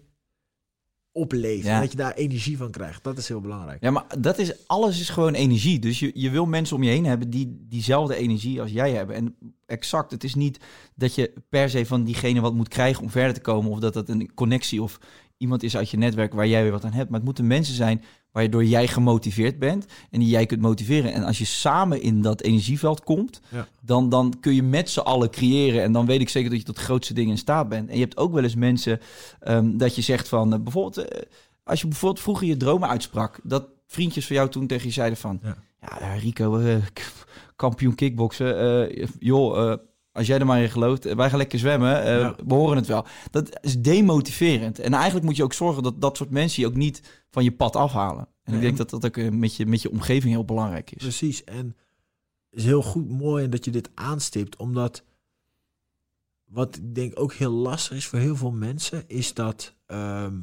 S1: opleeft.
S2: Ja.
S1: En dat je daar energie van krijgt. Dat is heel belangrijk.
S2: Ja, maar dat is, alles is gewoon energie. Dus je, je wil mensen om je heen hebben die diezelfde energie als jij hebben. En exact, het is niet dat je per se van diegene wat moet krijgen om verder te komen. Of dat dat een connectie of iemand is uit je netwerk waar jij weer wat aan hebt. Maar het moeten mensen zijn waardoor jij gemotiveerd bent en die jij kunt motiveren. En als je samen in dat energieveld komt,
S1: Ja.
S2: dan, dan kun je met z'n allen creëren. En dan weet ik zeker dat je tot grootste dingen in staat bent. En je hebt ook wel eens mensen ehm, dat je zegt van, eh, bijvoorbeeld, eh, als je bijvoorbeeld vroeger je dromen uitsprak, dat vriendjes van jou toen tegen je zeiden van,
S1: Ja.
S2: Rico, eh, kampioen kickboksen, joh, als jij er maar in gelooft, eh, wij gaan lekker zwemmen,
S1: Ja.
S2: we horen het wel. Dat is demotiverend. En eigenlijk moet je ook zorgen dat dat soort mensen je ook niet van je pad afhalen. En ik denk dat dat ook eh, met je, met je omgeving heel belangrijk is.
S1: Precies. En het is heel goed, mooi dat je dit aanstipt, omdat wat ik denk ook heel lastig is voor heel veel mensen, is dat ehm,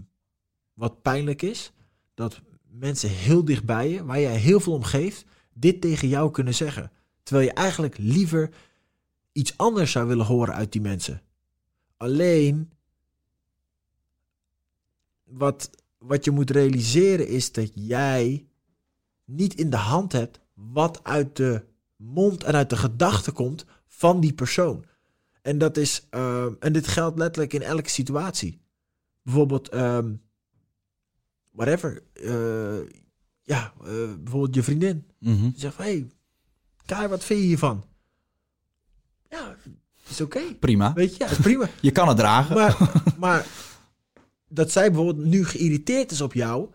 S1: wat pijnlijk is, dat mensen heel dichtbij je, waar jij heel veel om geeft, dit tegen jou kunnen zeggen. Terwijl je eigenlijk liever iets anders zou willen horen uit die mensen. Alleen, wat, wat je moet realiseren is dat jij niet in de hand hebt wat uit de mond en uit de gedachten komt van die persoon. En dat is, ehm, en dit geldt letterlijk in elke situatie. Bijvoorbeeld, ehm, whatever, eh, ja, eh, bijvoorbeeld je vriendin.
S2: Mhm.
S1: Die zegt hé, hey, Kai, wat vind je hiervan? Ja, is oké.
S2: Prima.
S1: Weet je, ja, is prima.
S2: Je kan het dragen.
S1: Maar, maar dat zij bijvoorbeeld nu geïrriteerd is op jou,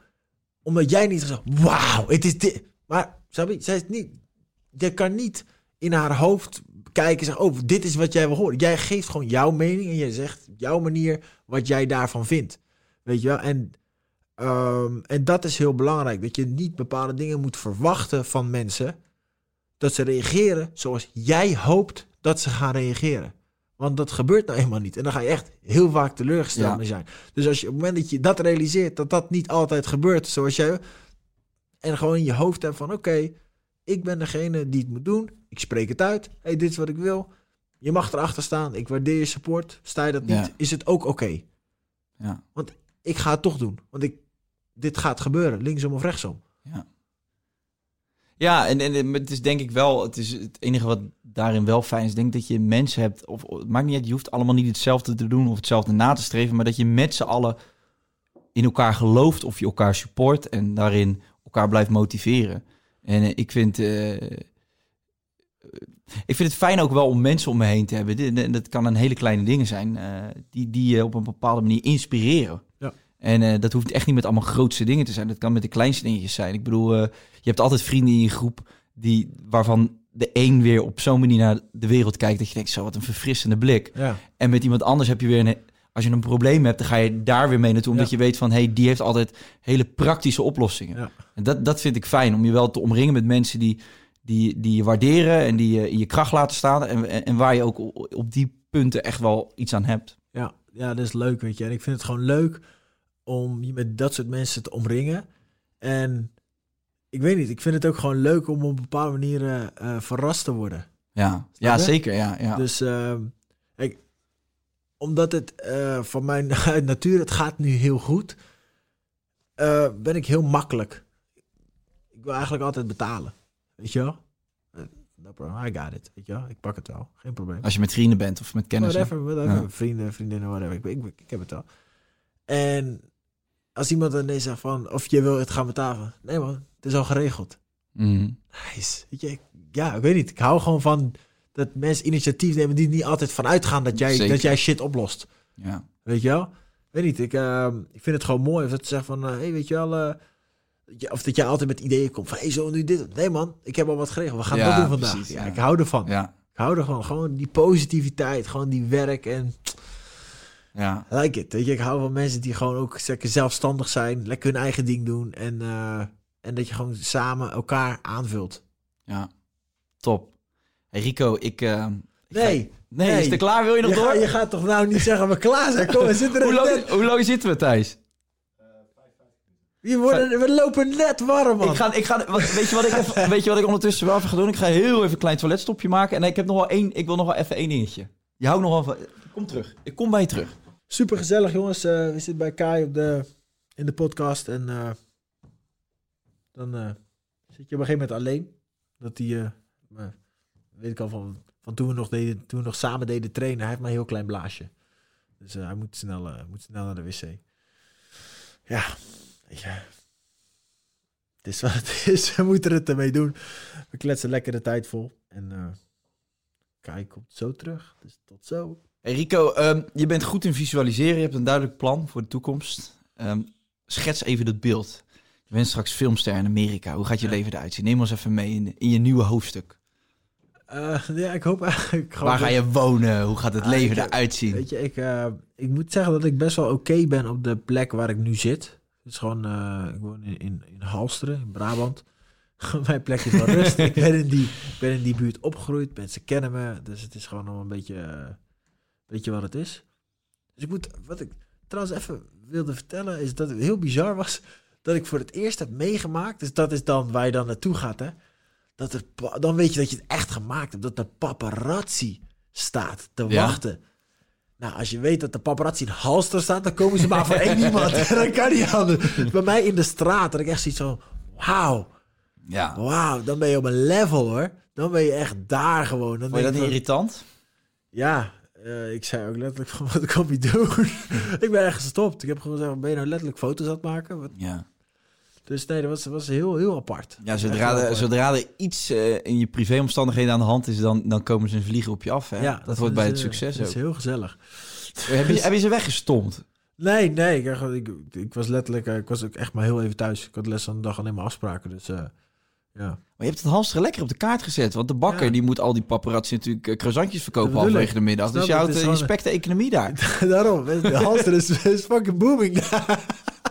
S1: omdat jij niet zegt, wauw, het is dit. Maar, Sabi, zij is niet, je kan niet in haar hoofd kijken en zeggen, oh, dit is wat jij wil horen. Jij geeft gewoon jouw mening en je zegt jouw manier wat jij daarvan vindt. Weet je wel? En, ehm, en dat is heel belangrijk, dat je niet bepaalde dingen moet verwachten van mensen, dat ze reageren zoals jij hoopt dat ze gaan reageren. Want dat gebeurt nou eenmaal niet. En dan ga je echt heel vaak teleurgesteld
S2: Ja.
S1: zijn. Dus als je op het moment dat je dat realiseert, dat dat niet altijd gebeurt zoals jij... En gewoon in je hoofd hebt van, oké, ik ben degene die het moet doen. Ik spreek het uit. hey, dit is wat ik wil. Je mag erachter staan. Ik waardeer je support. Sta je dat niet,
S2: Ja.
S1: is het ook oké.
S2: Ja.
S1: Ik ga het toch doen. Want ik, dit gaat gebeuren, linksom of rechtsom.
S2: Ja. Ja, en, en het is denk ik wel, het is het enige wat daarin wel fijn is, denk dat je mensen hebt, of het maakt niet uit, je hoeft allemaal niet hetzelfde te doen of hetzelfde na te streven, maar dat je met z'n allen in elkaar gelooft of je elkaar support en daarin elkaar blijft motiveren. En eh, ik vind, eh, ik vind het fijn ook wel om mensen om me heen te hebben. En dat kan een hele kleine dingen zijn, eh, die, die je op een bepaalde manier inspireren. En eh, dat hoeft echt niet met allemaal grootste dingen te zijn. Dat kan met de kleinste dingetjes zijn. Ik bedoel, eh, je hebt altijd vrienden in je groep die, waarvan de een weer op zo'n manier naar de wereld kijkt... dat je denkt, zo wat een verfrissende blik.
S1: Ja.
S2: En met iemand anders heb je weer een... Als je een probleem hebt, dan ga je daar weer mee naartoe. Omdat
S1: Ja.
S2: je weet van, hey, die heeft altijd hele praktische oplossingen.
S1: Ja.
S2: En dat, dat vind ik fijn, om je wel te omringen met mensen die, die, die je waarderen... en die je in je kracht laten staan. En, en, en waar je ook op die punten echt wel iets aan hebt.
S1: Ja, ja, dat is leuk, weet je. En ik vind het gewoon leuk om je met dat soort mensen te omringen. En ik weet niet, ik vind het ook gewoon leuk om op een bepaalde manier eh, eh, verrast te worden.
S2: Ja, ja
S1: je?
S2: zeker. Ja, ja.
S1: Dus ehm, ik, omdat het eh, van mijn natuur, het gaat nu heel goed, ben ik heel makkelijk. Ik wil eigenlijk altijd betalen. Weet je wel? No problem, I got it. Weet je wel? Ik pak het wel. Geen probleem.
S2: Als je met vrienden bent of met kennissen.
S1: Whatever, whatever.
S2: Ja.
S1: Vrienden, vriendinnen, whatever. Ik, ik, ik heb het al. En als iemand dan ineens zegt van, of je wil het gaan betalen. Nee man, het is al geregeld. Nice. Weet je, ik- ja, ik weet niet. Ik hou gewoon van dat mensen initiatief nemen die niet altijd van uitgaan dat jij,
S2: Zeker.
S1: dat jij shit oplost.
S2: Ja.
S1: Weet je wel? Weet niet, ik, ehm, ik vind het gewoon mooi of dat ze zeggen van, hé, hey, weet je wel, eh, je- of dat jij altijd met ideeën komt van, hé, hey, zo nu dit. Nee man, ik heb al wat geregeld. We gaan
S2: Ja,
S1: dat doen vandaag.
S2: precies,
S1: ja,
S2: ja.
S1: ik hou ervan.
S2: Ja.
S1: Ik hou er gewoon, gewoon die positiviteit, gewoon die werk en
S2: Ja.
S1: Like it. Weet je, ik hou van mensen die gewoon ook lekker zelfstandig zijn, lekker hun eigen ding doen en, eh, en dat je gewoon samen elkaar aanvult.
S2: Ja. Top. Hey Rico, ik... eh, ik
S1: Nee,
S2: ga- nee, is het klaar? Wil je nog
S1: je,
S2: door?
S1: ga- je gaat toch nou niet zeggen we klaar zijn? Kom, we zitten er
S2: hoe, lang, hoe lang zitten we, Thijs?
S1: We, worden, we lopen net warm, man.
S2: Ik ga, ik ga, weet, je wat ik even, weet je wat ik ondertussen wel even ga doen? Ik ga heel even een klein toiletstopje maken. En ik heb nog wel één, ik wil nog wel even één dingetje. Je houdt nog wel van... Kom terug. Ik kom bij je terug.
S1: Super gezellig, jongens. Eh, we zitten bij Kai op de, in de podcast. En eh, dan eh, zit je op een gegeven moment alleen. Dat die, weet ik al van, van toen, we nog deden, toen we nog samen deden trainen. Hij heeft maar een heel klein blaasje. Dus hij moet snel, moet snel naar de wc. Ja, je. Het is wat het is. We moeten het ermee doen. We kletsen lekker de tijd vol. En Kai komt zo terug. Dus tot zo.
S2: Hey Rico, ehm, je bent goed in visualiseren. Je hebt een duidelijk plan voor de toekomst. Ehm, schets even dat beeld. Je bent straks filmster in Amerika. Hoe gaat je
S1: Ja.
S2: leven eruit zien? Neem ons even mee in, in je nieuwe hoofdstuk.
S1: Eh, ja, ik hoop eigenlijk gewoon...
S2: Waar ga je wonen? Hoe gaat het
S1: Ah,
S2: leven
S1: ik-
S2: eruit zien?
S1: Weet je, ik, eh, ik moet zeggen dat ik best wel oké ben op de plek waar ik nu zit. Het is gewoon, eh, ik woon in, in, in Halsteren, in Brabant. Mijn plekje van rust. ik ben in, die, ben in die buurt opgegroeid. Mensen kennen me. Dus het is gewoon nog een beetje, eh, weet je wat het is. Dus ik moet, wat ik trouwens even wilde vertellen, is dat het heel bizar was dat ik voor het eerst heb meegemaakt. Dus dat is dan waar je dan naartoe gaat, hè. Dat er, dan weet je dat je het echt gemaakt hebt. Dat de paparazzi staat te
S2: Ja.
S1: wachten. Nou, als je weet dat de paparazzi in Halster staat, dan komen ze maar voor één iemand. dan kan niet anders. Bij mij in de straat, dat ik echt zoiets van, wauw,
S2: Ja.
S1: wauw, dan ben je op een level hoor. Dan ben je echt daar gewoon. Dan
S2: Vond je dat niet irritant?
S1: ja, eh, ik zei ook letterlijk van, wat kan je doen? ik ben echt gestopt. Ik heb gewoon gezegd, ben je nou letterlijk foto's aan het maken? Wat-
S2: Ja.
S1: Dus nee, dat was, was heel, heel apart.
S2: Ja, zodra, er, zodra er iets eh, in je privéomstandigheden aan de hand is, dan, dan komen ze een vliegen op je af. Hè?
S1: Ja,
S2: dat, hoort bij het
S1: eh,
S2: succes
S1: Dat
S2: ook.
S1: is heel gezellig.
S2: Heb, je, heb je ze weggestompt?
S1: Nee, nee, ik, ik, ik was letterlijk, ik was ook echt maar heel even thuis. Ik had les van de dag alleen maar afspraken, dus ja.
S2: Maar je hebt het hamsteren lekker op de kaart gezet. Want de bakker
S1: Ja.
S2: die moet al die paparazzi natuurlijk eh, croissantjes verkopen halverwege de middag.
S1: Snap
S2: Dus je houdt je spekt de economie daar.
S1: Daarom, de halster is, is fucking booming.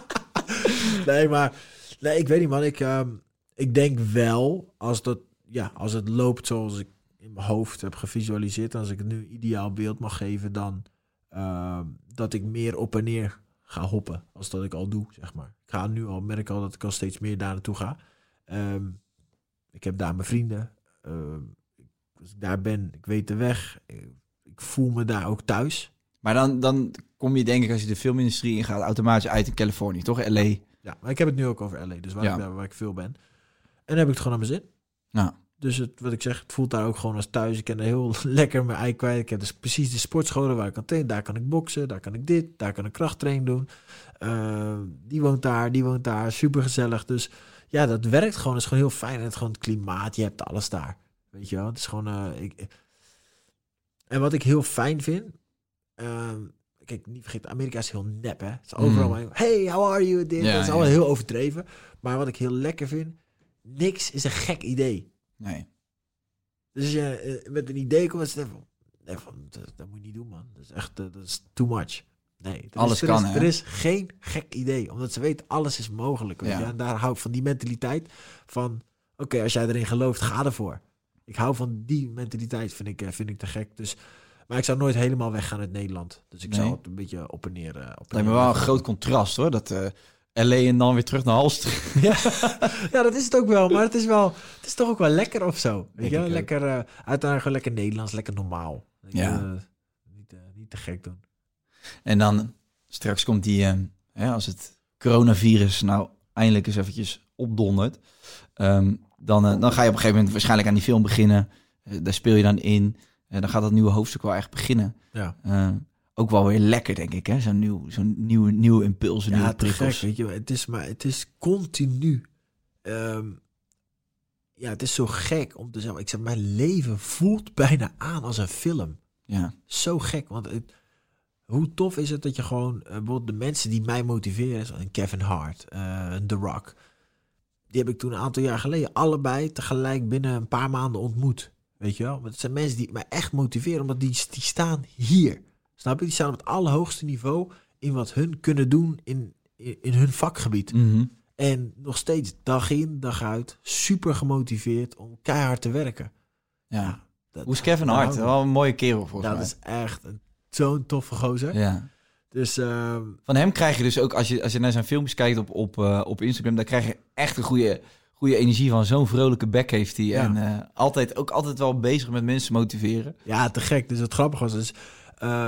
S1: nee, maar nee, ik weet niet, man. Ik, ehm, ik denk wel, als, dat, ja, als het loopt zoals ik in mijn hoofd heb gevisualiseerd, als ik het nu ideaal beeld mag geven, dan ehm, dat ik meer op en neer ga hoppen, als dat ik al doe, zeg maar. Ik ga nu al, merk al dat ik al steeds meer daar naartoe ga. Ehm, ik heb daar mijn vrienden. Ehm, als ik daar ben, ik weet de weg. Ik, ik voel me daar ook thuis.
S2: Maar dan, dan kom je denk ik als je de filmindustrie ingaat automatisch uit in Californië, toch? L.A.
S1: Ja, maar ik heb het nu ook over LA, dus waar,
S2: Ja.
S1: ik, daar- waar ik veel ben. En dan heb ik het gewoon naar mijn zin.
S2: Ja.
S1: Dus het, wat ik zeg, het voelt daar ook gewoon als thuis. Ik kan er heel lekker mijn ei kwijt. Ik heb dus precies de sportscholen waar ik kan trainen. Daar kan ik boksen, daar kan ik dit, daar kan ik krachttraining doen. Eh, die woont daar, die woont daar. Super gezellig. Dus ja, dat werkt gewoon. Het is gewoon heel fijn. En het, gewoon het klimaat, je hebt alles daar. Weet je wel? Het is gewoon... eh, ik, en wat ik heel fijn vind... ehm, kijk, niet vergeten, Amerika is heel nep, hè? Het is overal
S2: Mm.
S1: maar, hey, how are you? Dit,
S2: Ja,
S1: dat is
S2: ja.
S1: allemaal heel overdreven. Maar wat ik heel lekker vind, niks is een gek idee.
S2: Nee.
S1: Dus als je eh, met een idee komt, van, nee, van dat, dat moet je niet doen, man. Dat is echt, eh, dat is too much. Nee, er
S2: Alles
S1: is, er
S2: kan,
S1: is? Er is geen gek idee, omdat ze weten, alles is mogelijk. Weet
S2: Ja.
S1: je? En daar hou ik van die mentaliteit van, oké, als jij erin gelooft, ga ervoor. Ik hou van die mentaliteit, vind ik, eh, vind ik te gek. Dus, maar ik zou nooit helemaal weggaan uit Nederland. Dus ik
S2: Nee.
S1: zou het een beetje op en neer... eh, op en
S2: Lijkt me
S1: neer
S2: wel een groot contrast hoor. Dat eh LA en dan weer terug naar Halster.
S1: Ja, dat is het ook wel. Maar het is, wel, het is toch ook wel lekker of zo. Weet je? Lekker, eh uiteindelijk gewoon lekker Nederlands, lekker normaal.
S2: Ja.
S1: niet, niet te gek doen.
S2: En dan straks komt die, eh, hè, als het coronavirus nou eindelijk eens eventjes opdondert. ehm, dan, eh, dan ga je op een gegeven moment waarschijnlijk aan die film beginnen. Eh, daar speel je dan in. En dan gaat dat nieuwe hoofdstuk wel echt beginnen.
S1: Ja,
S2: Eh, ook wel weer lekker, denk ik. hè Zo'n nieuw, zo'n nieuwe, nieuwe impuls, nieuwe
S1: ja te gek.
S2: prikkels.
S1: Weet je, het is, maar het is continu. ehm, ja, het is zo gek om te zeggen. Ik zeg, mijn leven voelt bijna aan als een film.
S2: Ja,
S1: Zo gek, want het, hoe tof is het dat je gewoon, eh, bijvoorbeeld de mensen die mij motiveren, zoals een Kevin Hart, eh, een The Rock, die heb ik toen een aantal jaar geleden allebei tegelijk binnen een paar maanden ontmoet. Weet je wel? Het zijn mensen die mij echt motiveren, omdat die, die staan hier. Snap je? Die staan op het allerhoogste niveau in wat hun kunnen doen in, in, in hun vakgebied.
S2: Mhm.
S1: En nog steeds dag in, dag uit, super gemotiveerd om keihard te werken.
S2: ja.
S1: Dat,
S2: Hoe is Kevin Hart? Wel een mooie kerel volgens
S1: dat
S2: mij.
S1: is echt een- zo'n toffe gozer.
S2: Ja.
S1: Dus ehm,
S2: Van hem krijg je dus ook, als je, als je naar zijn filmpjes kijkt op, op, eh, op Instagram, dan krijg je echt een goede, goede energie van. Zo'n vrolijke bek heeft hij.
S1: Ja.
S2: En eh, altijd, ook altijd wel bezig met mensen motiveren.
S1: ja, te gek. Dus het grappige was, dus,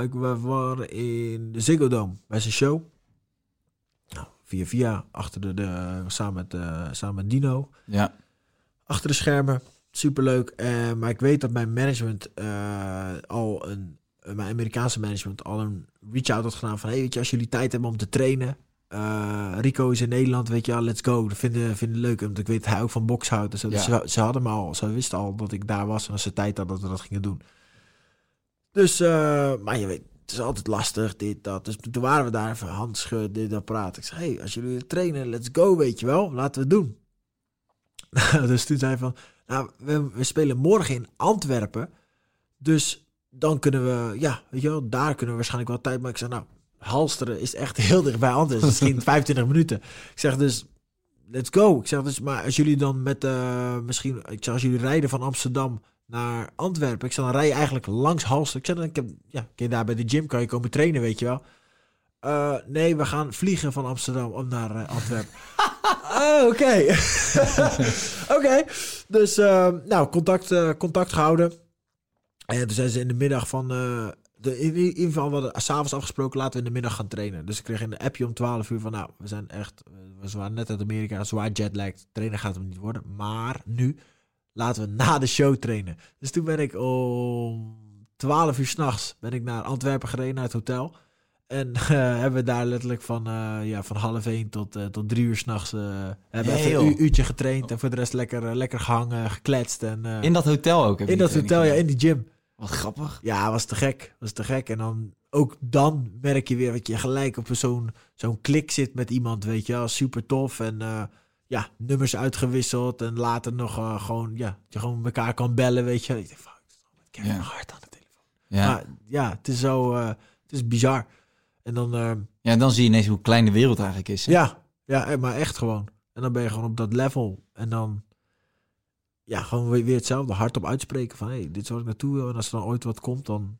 S1: ik- we waren in de Ziggo Dome bij zijn show. Nou, via via, achter de, de samen, met, samen met Dino.
S2: Ja.
S1: Achter de schermen, superleuk. Maar ik weet dat mijn management al een, mijn Amerikaanse management al een reach-out had gedaan van, hey, weet je, als jullie tijd hebben om te trainen, eh, Rico is in Nederland, weet je wel, let's go. Dat vinden, vinden leuk, want ik weet dat hij ook van box houdt. en zo. Dus
S2: Ja.
S1: ze, ze hadden me al, ze wisten al dat ik daar was en als ze tijd hadden dat we dat gingen doen. Dus, eh, maar je weet, het is altijd lastig, dit, dat. Dus toen waren we daar even handschud, dit, dat praten. Ik zei, hey, als jullie trainen, let's go, weet je wel. Laten we het doen. dus toen zei hij van, nou, we, we spelen morgen in Antwerpen. Dus dan kunnen we, ja, weet je wel, daar kunnen we waarschijnlijk wel tijd maken. Ik zei, nou, Halsteren is echt heel dicht bij Antwerpen. Misschien 25 minuten. Ik zeg dus, let's go. Ik zeg dus, maar als jullie dan met, eh, misschien, ik zeg, als jullie rijden van Amsterdam naar Antwerpen. Ik zeg, dan rij je eigenlijk langs Halsteren. Ik zeg, dan, ik heb, ja, kun je daar bij de gym, kan je komen trainen, weet je wel. Eh, nee, we gaan vliegen van Amsterdam om naar eh, Antwerpen. oh, oké. oké. Dus, nou, contact, contact gehouden. En toen zijn ze in de middag van... eh, de, in ieder geval, we hadden s'avonds afgesproken, laten we in de middag gaan trainen. Dus ik kreeg in de appje om 12 uur van, nou, we zijn echt... eh, We waren net uit Amerika, zwaar jetlagged. Trainen gaat hem niet worden. Maar nu, laten we na de show trainen. Dus toen ben ik om 12 uur s'nachts ben ik naar Antwerpen gereden, naar het hotel. En eh, hebben we daar letterlijk van, eh, ja, van half één tot, eh, tot drie uur s'nachts... eh hebben we even een uurtje getraind. En voor de rest lekker, eh, lekker gehangen, gekletst. En, eh,
S2: In dat hotel ook.
S1: in dat hotel, ja, in die gym.
S2: Wat grappig.
S1: Ja, was te gek. Was te gek. En dan ook dan merk je weer dat je gelijk op zo'n zo'n klik zit met iemand, weet je wel. Super tof. En eh, ja, nummers uitgewisseld. En later nog eh, gewoon, ja, dat je gewoon elkaar kan bellen, weet je. Ik denk, fuck, ik Kevin
S2: Ja.
S1: Hart aan de telefoon.
S2: Ja.
S1: Maar ja, het is zo, eh, het is bizar. En dan,
S2: ja, dan zie je ineens hoe klein de wereld eigenlijk is. hè?
S1: ja, ja, maar echt gewoon. En dan ben je gewoon op dat level. En dan, ja, gewoon weer, weer hetzelfde. Hardop uitspreken van, hé, hey, dit is waar ik naartoe wil. En als er dan ooit wat komt, dan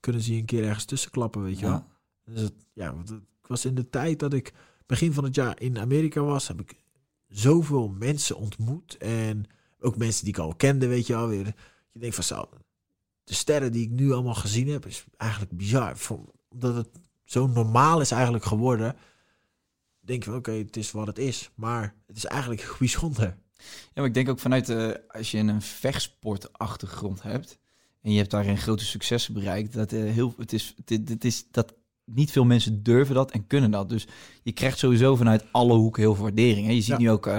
S1: kunnen ze je een keer ergens tussen klappen, weet je wel.
S2: Ja.
S1: Dus het, ja, want het- ik was in de tijd dat ik begin van het jaar in Amerika was, heb ik zoveel mensen ontmoet. En ook mensen die ik al kende, weet je wel. Weer. Je denkt van zo, de sterren die ik nu allemaal gezien heb, is eigenlijk bizar. Omdat het zo normaal is eigenlijk geworden. Denk je van oké, het is wat het is. Maar het is eigenlijk bijzonder.
S2: Ja, maar ik denk ook vanuit, eh als je een vechtsportachtergrond hebt en je hebt daarin grote successen bereikt, dat eh, heel, het is, dit, dit is dat niet veel mensen durven dat en kunnen dat. Dus je krijgt sowieso vanuit alle hoeken heel veel waardering. Hè. Je ziet
S1: Ja.
S2: nu ook, eh,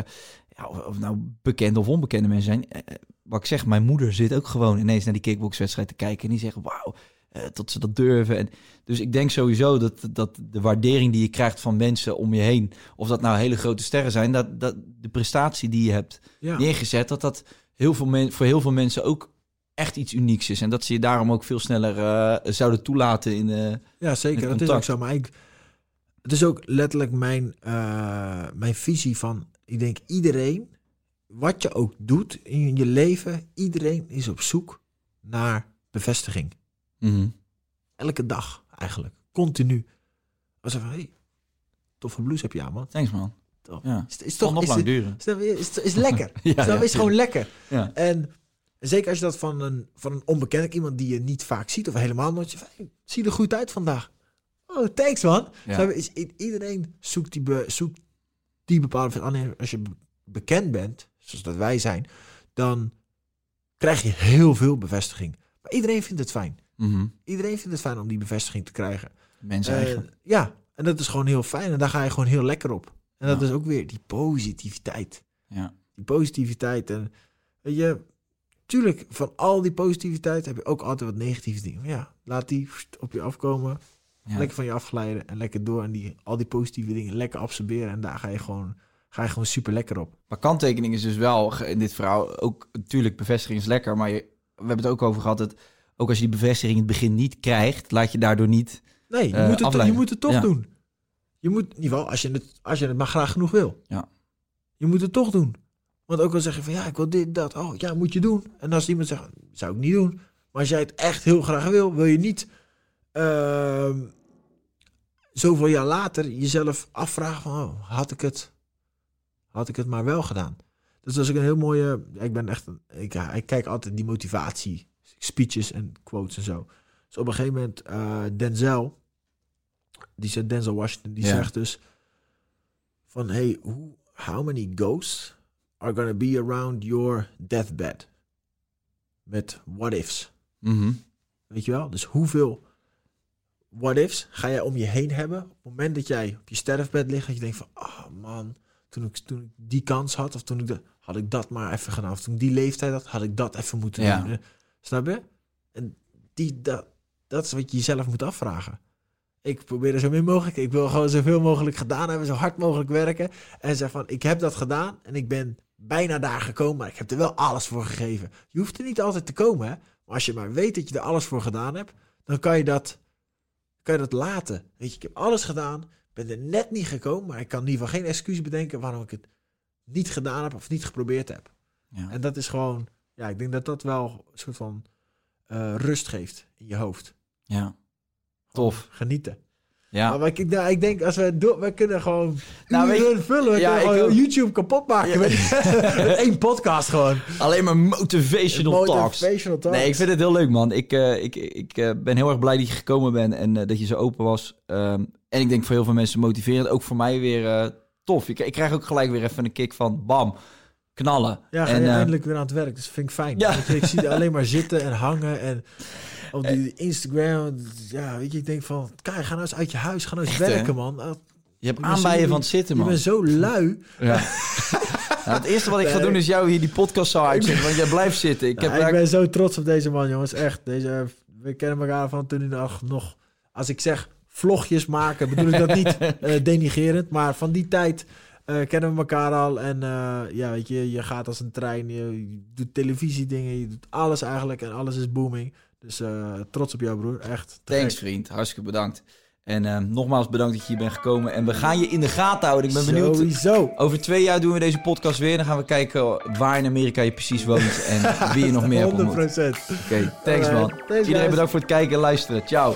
S2: ja, of of nou bekende of onbekende mensen zijn. Wat ik zeg, mijn moeder zit ook gewoon ineens naar die kickboxwedstrijd te kijken en die zeggen, wauw, eh, tot ze dat durven. En dus ik denk sowieso dat, dat de waardering die je krijgt van mensen om je heen, of dat nou hele grote sterren zijn, dat, dat de prestatie die je hebt
S1: Ja,
S2: neergezet, dat dat heel veel men, voor heel veel mensen ook echt iets unieks is. En dat ze je daarom ook veel sneller eh, zouden toelaten in... eh,
S1: Ja, zeker. Dat is ook zo. Maar ik, het is ook letterlijk mijn, mijn visie van... Ik denk iedereen, wat je ook doet in je leven... Iedereen is op zoek naar bevestiging.
S2: Mhm.
S1: Elke dag eigenlijk. Continu. Als ze van, hey, toffe blouse heb je aan, man.
S2: Thanks man.
S1: Toch.
S2: Ja.
S1: Is, toch
S2: nog
S1: is,
S2: lang duren.
S1: is, is, is lekker.
S2: Ja,
S1: is gewoon lekker.
S2: Ja.
S1: En zeker als je dat van een, van een onbekende, iemand die je niet vaak ziet of helemaal nooit, je van, hey, zie er goed uit vandaag. Oh, thanks man.
S2: Ja.
S1: Is, iedereen zoekt die, be- zoekt die bepaalde, alleen als je be- bekend bent, zoals dat wij zijn, dan krijg je heel veel bevestiging. Maar iedereen vindt het fijn.
S2: Mhm.
S1: Iedereen vindt het fijn om die bevestiging te krijgen.
S2: Mensen
S1: Eh,
S2: eigen.
S1: ja, en dat is gewoon heel fijn en daar ga je gewoon heel lekker op. En dat
S2: Ja.
S1: is ook weer die positiviteit
S2: Ja.
S1: die positiviteit. En weet je, tuurlijk, van al die positiviteit heb je ook altijd wat negatieve dingen. Maar ja, laat die op je afkomen,
S2: Ja.
S1: lekker van je afglijden en lekker door. En die, al die positieve dingen lekker absorberen. En daar ga je gewoon, ga je gewoon super lekker op.
S2: Maar kanttekening is dus wel in dit verhaal ook natuurlijk bevestiging is lekker, maar je, we hebben het ook over gehad dat ook als je die bevestiging in het begin niet krijgt, laat je daardoor niet.
S1: Nee, je,
S2: Eh,
S1: moet, het, je moet het toch
S2: Ja.
S1: doen. Je moet, in ieder geval, als je, het, als je het maar graag genoeg wil.
S2: Ja.
S1: Je moet het toch doen. Want ook al zeg je van, ja, ik wil dit, dat. Oh, ja, moet je doen. En als iemand zegt, zou ik niet doen. Maar als jij het echt heel graag wil, wil je niet ehm, zoveel jaar later jezelf afvragen van, oh, had ik het, had ik het maar wel gedaan. Dus dat is ook een heel mooie, ik ben echt, een, ik, ja, ik kijk altijd die motivatie, speeches en quotes en zo. Dus op een gegeven moment, eh, Denzel, die zegt, Denzel Washington, die
S2: Ja.
S1: zegt dus van, hey, how many ghosts are gonna be around your deathbed? Met what ifs.
S2: Mhm.
S1: Weet je wel? Dus hoeveel what ifs ga jij om je heen hebben op het moment dat jij op je sterfbed ligt en je denkt van, oh man, toen ik, toen ik die kans had of toen ik de, had ik dat maar even gedaan of toen ik die leeftijd had, had ik dat even moeten
S2: Ja.
S1: doen. Snap je? En die, dat, dat is wat je jezelf moet afvragen. Ik probeer er zo min mogelijk. Ik wil gewoon zoveel mogelijk gedaan hebben, zo hard mogelijk werken. En zeg van, ik heb dat gedaan en ik ben bijna daar gekomen, maar ik heb er wel alles voor gegeven. Je hoeft er niet altijd te komen, hè. Maar als je maar weet dat je er alles voor gedaan hebt, dan kan je dat, kan je dat laten. Weet je, ik heb alles gedaan, ben er net niet gekomen, maar ik kan in ieder geval geen excuus bedenken waarom ik het niet gedaan heb of niet geprobeerd heb.
S2: Ja.
S1: En dat is gewoon, ja, ik denk dat dat wel een soort van eh, rust geeft in je hoofd.
S2: ja. Tof.
S1: Genieten.
S2: Ja.
S1: Maar ik, nou, ik denk, als we door, we kunnen gewoon
S2: Nou,
S1: uren vullen. We
S2: Ja,
S1: kunnen. YouTube kapot maken met, met één podcast gewoon.
S2: Alleen maar motivational talks.
S1: Motivational talks.
S2: Nee, ik vind het heel leuk, man. Ik, eh, ik, ik eh, ben heel erg blij dat je gekomen bent en dat je zo open was. Ehm, en ik denk voor heel veel mensen motiverend. Ook voor mij weer tof. Ik, ik krijg ook gelijk weer even een kick van bam, knallen.
S1: Ja, ga
S2: en,
S1: je
S2: eh,
S1: eindelijk weer aan het werk. Dus dat vind ik fijn.
S2: Ja.
S1: Je, ik zie je alleen maar zitten en hangen en op die Instagram. Ja, weet je, ik denk van, kijk, ga nou eens uit je huis, ga nou eens
S2: Echt, hè?
S1: werken, man. Ah,
S2: je hebt
S1: je
S2: aanbijen van het zitten,
S1: Je
S2: man.
S1: bent zo lui.
S2: Ja. Nou, het eerste wat ik ga doen is jou hier die podcast zo uitzetten, want jij blijft zitten. Ik heb
S1: ik ben zo trots op deze man, jongens. Echt. Deze, we kennen elkaar van toen hij nog, nog... Als ik zeg vlogjes maken, bedoel ik dat niet eh, denigerend. Maar van die tijd eh, kennen we elkaar al. En eh, ja, weet je, je gaat als een trein. Je, je doet televisiedingen. Je doet alles eigenlijk. En alles is booming. Dus eh, trots op jou, broer. Echt.
S2: Thanks,
S1: gek.
S2: vriend. Hartstikke bedankt. En nogmaals bedankt dat je hier bent gekomen. En we gaan je in de gaten houden. Ik ben benieuwd.
S1: Sowieso.
S2: Over twee jaar doen we deze podcast weer. Dan gaan we kijken waar in Amerika je precies woont. En wie je nog meer hebt
S1: 100
S2: ontmoet.
S1: procent.
S2: Oké, thanks man.
S1: Thanks,
S2: Iedereen
S1: guys.
S2: bedankt voor het kijken en luisteren. Ciao.